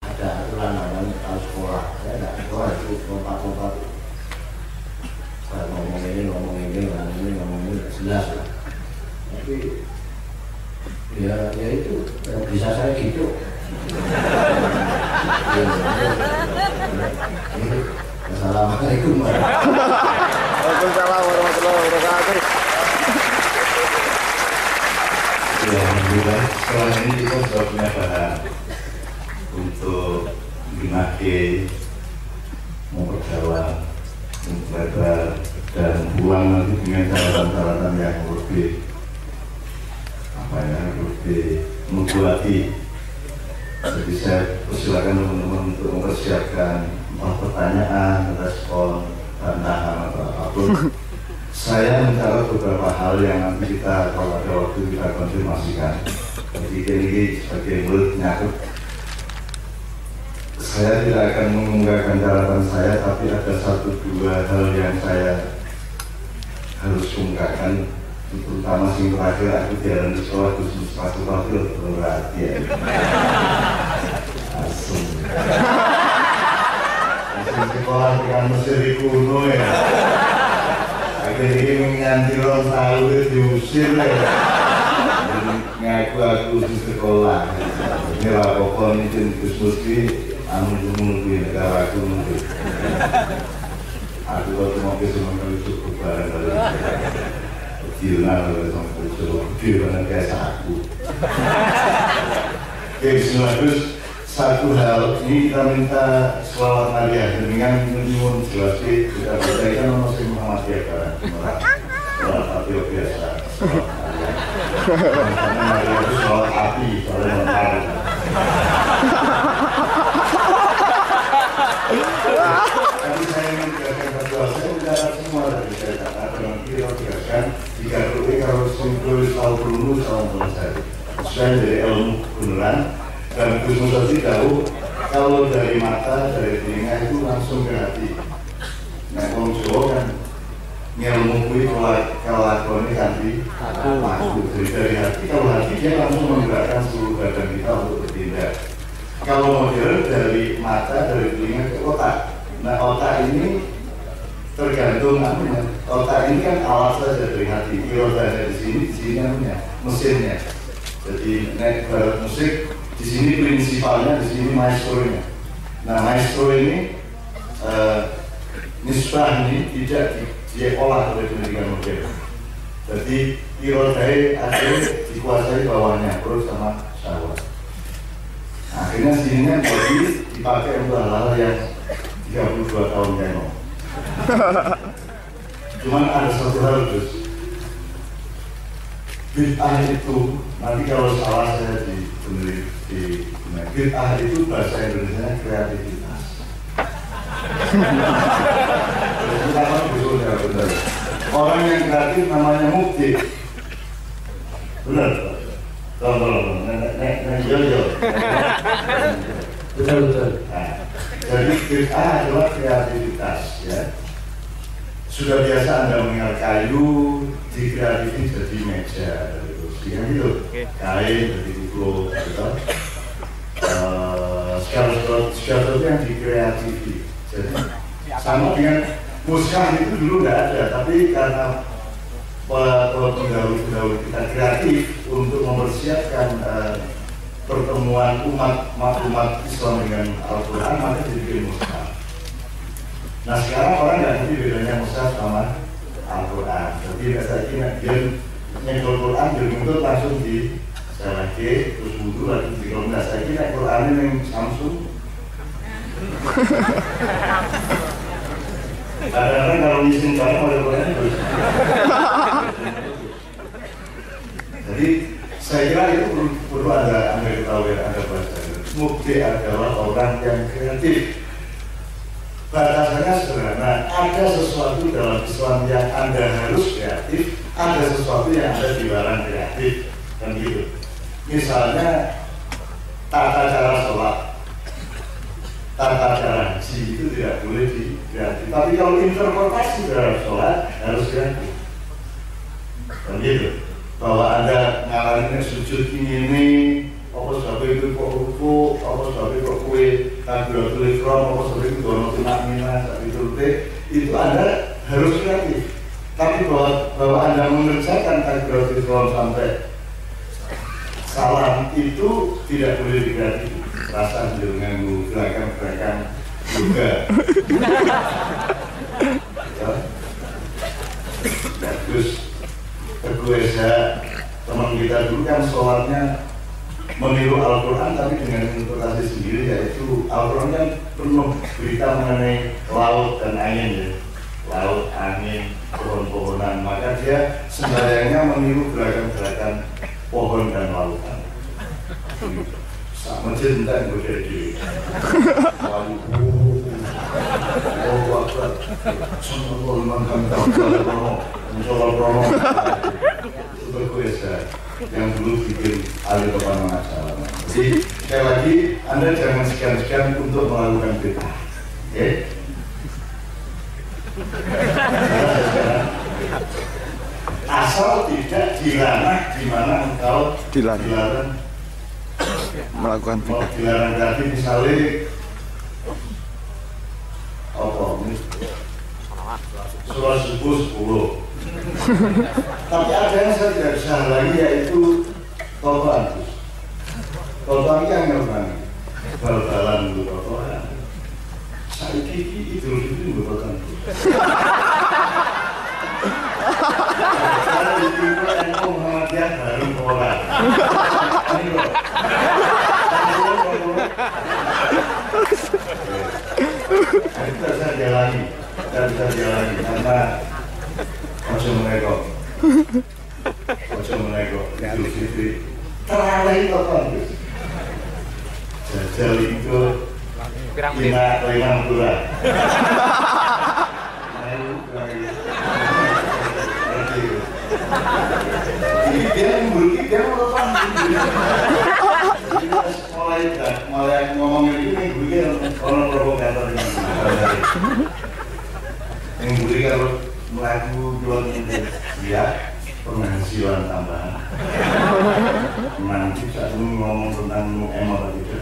ada aturan namanya kalau sekolah saya nggak sekolah itu lompat-lompat saya ngomong ini ngomong ini ngomong ini ngomong ini nggak jelas lah tapi ya ya itu yang bisa saya gitu Ya, ya. Assalamualaikum Waalaikumsalam warahmatullahi wabarakatuh. Ya, Alhamdulillah, setelah ini kita sudah punya bahan untuk dimakai, memperdalam, memperlebar, dan pulang nanti dengan catatan-catatan yang lebih apa ya, lebih membuati. Jadi saya persilakan teman-teman untuk mempersiapkan entah pertanyaan, respon, bantahan atau apa pun (laughs) saya mencatat beberapa hal yang nanti kita kalau ada waktu kita konfirmasikan. Jadi ini sebagai mulut nyakut saya tidak akan mengunggahkan catatan saya, tapi ada satu dua hal yang saya harus ungkapkan terutama sing terakhir aku jalan di sekolah terus sepatu wakil berarti ya. Langsung. Langsung sekolah Mesir kuno ya. Akhirnya menganti orang tahu diusir ya. Ngaku aku di sekolah. Ini lah pokoknya Gus Musti anu menunggu negara aku nunggu aku waktu mau ke semua kali cukup barang dari Gila kalau sama cukup gila kayak aku Oke, satu hal ini kita minta selawat Maria dengan menyusun jelas kita baca kan masih Muhammadiyah kan. Selawat api biasa. Selawat Maria selawat api soalnya mentari tapi saya ingin menjelaskan satu hal saya mencatat semua dari saya kata dengan kita jelaskan jika perlu kalau simpul tahu perlu tahu selesai saya dari ilmu beneran dan Gus Musasi tahu kalau dari mata dari telinga itu langsung ke hati. Nah kalau Jawa kan ngelmu kuwi kalau lakonnya ganti aku dari dari hati. Kalau hati dia langsung menggerakkan seluruh badan kita untuk bertindak. Kalau modern dari mata dari telinga ke otak. Nah otak ini tergantung anunya otak ini kan alat saja dari hati kalau ada di sini di sini anunya mesinnya. Jadi naik barat musik di sini prinsipalnya di sini maestronya. Nah maestro ini eh, nisbah ini tidak di, diolah oleh pendidikan modern. Jadi irodai ada dikuasai bawahnya perut sama syahwat akhirnya sininya jadi dipakai untuk hal-hal yang 32 tahun yang lalu cuman ada satu hal terus bid'ah itu nanti kalau salah saya di nah, bid'ah itu bahasa Indonesia kreativitas kan ya. Orang yang kreatif namanya mukti. Benar. Tolong tolong. Nek nek nek yo yo. betul betul Nah, jadi bid'ah adalah kreativitas ya. Sudah biasa Anda mengenal kayu, dikreatifin jadi meja dari kursi kan gitu. Kain jadi kuku, gitu. Eh, sesuatu segala sesuatu yang dikreatifi. Jadi sama dengan musang itu dulu nggak ada, tapi karena pendahulu-pendahulu kita kreatif untuk mempersiapkan eh, pertemuan umat umat Islam dengan Al-Quran maka dibikin mushaf. Nah sekarang orang nggak ngerti bedanya mushaf sama Al-Quran. Jadi kira dia nyekel Quran dia nuntut langsung di lagi terus wudhu lagi di nggak saya kira Quran yang Samsung. Kadang-kadang kalau izin barang oleh Quran terus. Jadi saya kira itu perlu ada ketahui ada bahasa Mukti adalah orang yang kreatif. Batasannya sederhana ada sesuatu dalam Islam yang anda harus kreatif ada sesuatu yang anda dilarang kreatif kan gitu. Misalnya tata cara sholat. Tata cara haji itu tidak boleh di kreatif. Tapi kalau interpretasi dalam sholat harus kreatif. Kan gitu. Bahwa anda ngalamin sujud ini ini apa sebab itu kok ruku apa sebab itu kok kue kabiratul ikram apa sebab itu dono tunak mina tapi itu itu anda harus kreatif. Tapi bahwa, bahwa anda mengerjakan kabiratul ikram sampai salam itu tidak boleh dikreatif rasa dengan gerakan-gerakan juga bagus Teguh Esa teman kita dulu kan sholatnya meniru Al-Quran tapi dengan interpretasi sendiri yaitu Al-Quran kan penuh berita mengenai laut dan angin ya laut, angin, pohon-pohonan maka dia sembahyangnya meniru gerakan-gerakan pohon dan lautan sama cinta yang berbeda Waduh, oh, Akbar. Sallallahu liman hamdah Allahu Akbar. Sallallahu Rono. Itu berkuasa yang dulu bikin Ali Bapak Masalah. Jadi sekali lagi Anda jangan segan-segan untuk melakukan bid'ah. Oke? Asal tidak dilarang di mana engkau Dilarang. dilarang melakukan bid'ah. dilarang tadi misalnya apa ini surah subuh sepuluh tapi ada yang saya tidak bisa lagi yaitu topan topan yang ngerti bal-balan dulu topan saya kiki itu itu topan saya itu NU Muhammadiyah baru orang ini loh. Kita bisa jalani, kita bisa jalani. Karena ojo ojo menego, teralih Gus. Jajal itu lima lima bulan. (laughs) Dia memburu dia mau Jadi pas (laughs) mulai mulai ngomongin ini gue orang provokator ini yang gue kalau (laughs) melaku jual ini. Ya penghasilan tambahan. Nanti saat ini ngomong tentang emor gitu.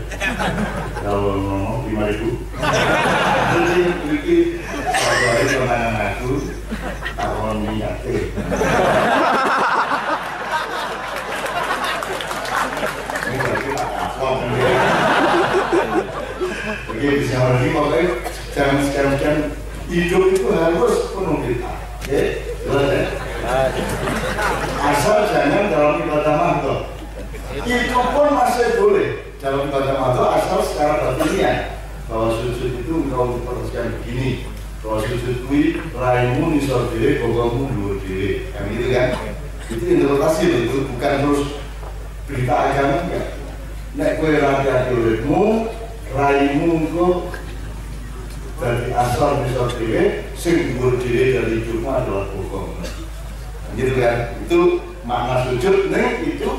Kalau ngomong lima ribu. Nanti ini satu hari kenangan aku tahun teh ini berarti. Oke, bisa lagi makanya jangan sekarang hidup itu harus penuh jelas ya? Asal jangan dalam ibadah mahdoh. Itu pun masih boleh dalam ibadah mahdoh asal secara batiniah bahwa sujud itu engkau diperhatikan begini. Bahwa sujud kui raimu nisor diri, bogongmu dua diri yang gitu kan? Itu interpretasi itu bukan terus berita agama enggak. Nek kue rakyat uripmu raimu engko dari asal bisa diri sing dhuwur diri dari cuma adalah bokong gitu kan itu makna sujud nih itu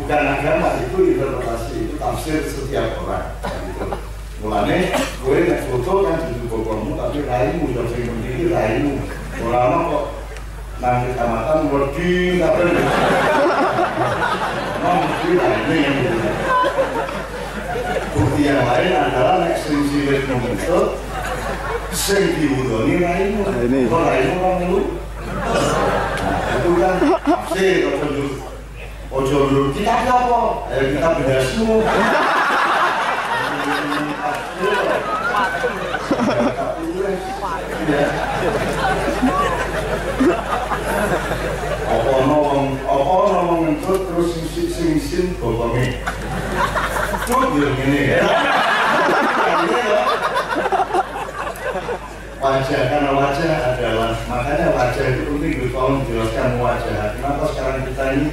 bukan agama itu interpretasi itu tafsir setiap orang gitu. mulane gue nek foto kan duduk bokongmu tapi raimu yang sing penting raimu orang kok nang kecamatan wedi tapi mesti ini yang gitu. Bukti yang lain adalah nek sing silit membentuk sing diwudoni raimu. Ini. kok raimu kan lu Nah, itu kan tafsir ojo dulu ojo dulu kita apa? Ayo kita beda semua apa ono wong apa ono wong ngentut terus sing sing sing Cuk, yo ngene ya. Wajah karena wajah adalah makanya wajah itu penting Gus Paul menjelaskan wajah kenapa sekarang kita ini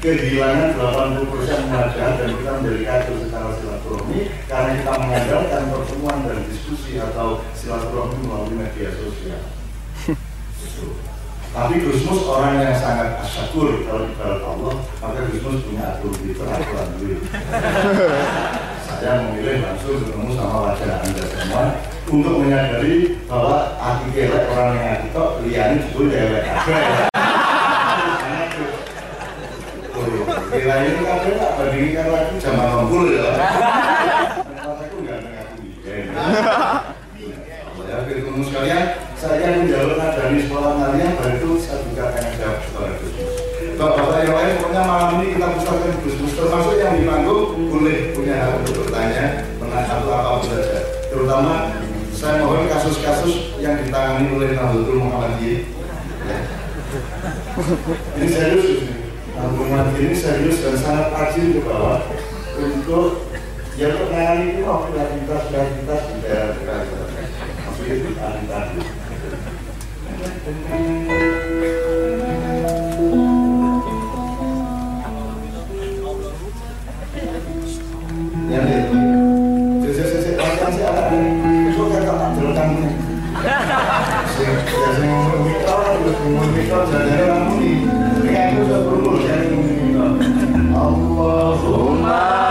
kehilangan 80% wajah dan kita menjadi kacau secara silaturahmi karena kita mengandalkan pertemuan dan diskusi atau silaturahmi melalui media sosial. (laughs) tapi Gusmus orang yang sangat asyakur kalau ibarat Allah maka Gusmus punya aturan Twitter aturan duit (laughs) saya memilih langsung ketemu sama wajah anda semua untuk menyadari bahwa hati kelek orang yang hati kok liane juga kelek (laughs) Kira ini kafe tak bandingin kalau aku zaman ngumpul ya. (laughs) Aku nggak ada aku weekend. Ya, ketemu sekalian, saya menjalur nadani sekolah kalian, baru itu saya juga pengen jawab kepada Gusmus. Bapak-bapak yang lain, pokoknya malam ini kita pusatkan Gusmus, termasuk yang di panggung boleh punya hak untuk bertanya, atau apa pun saja. Terutama saya mohon kasus-kasus yang ditangani oleh Nahdlatul Muhammadiyah. Ya. Ini serius ini. Nahdlatul Muhammadiyah ini serius dan sangat rajin ke bawah untuk ya untuk menangani itu oh, kreativitas kreativitas di daerah-daerah maksudnya di Allahumma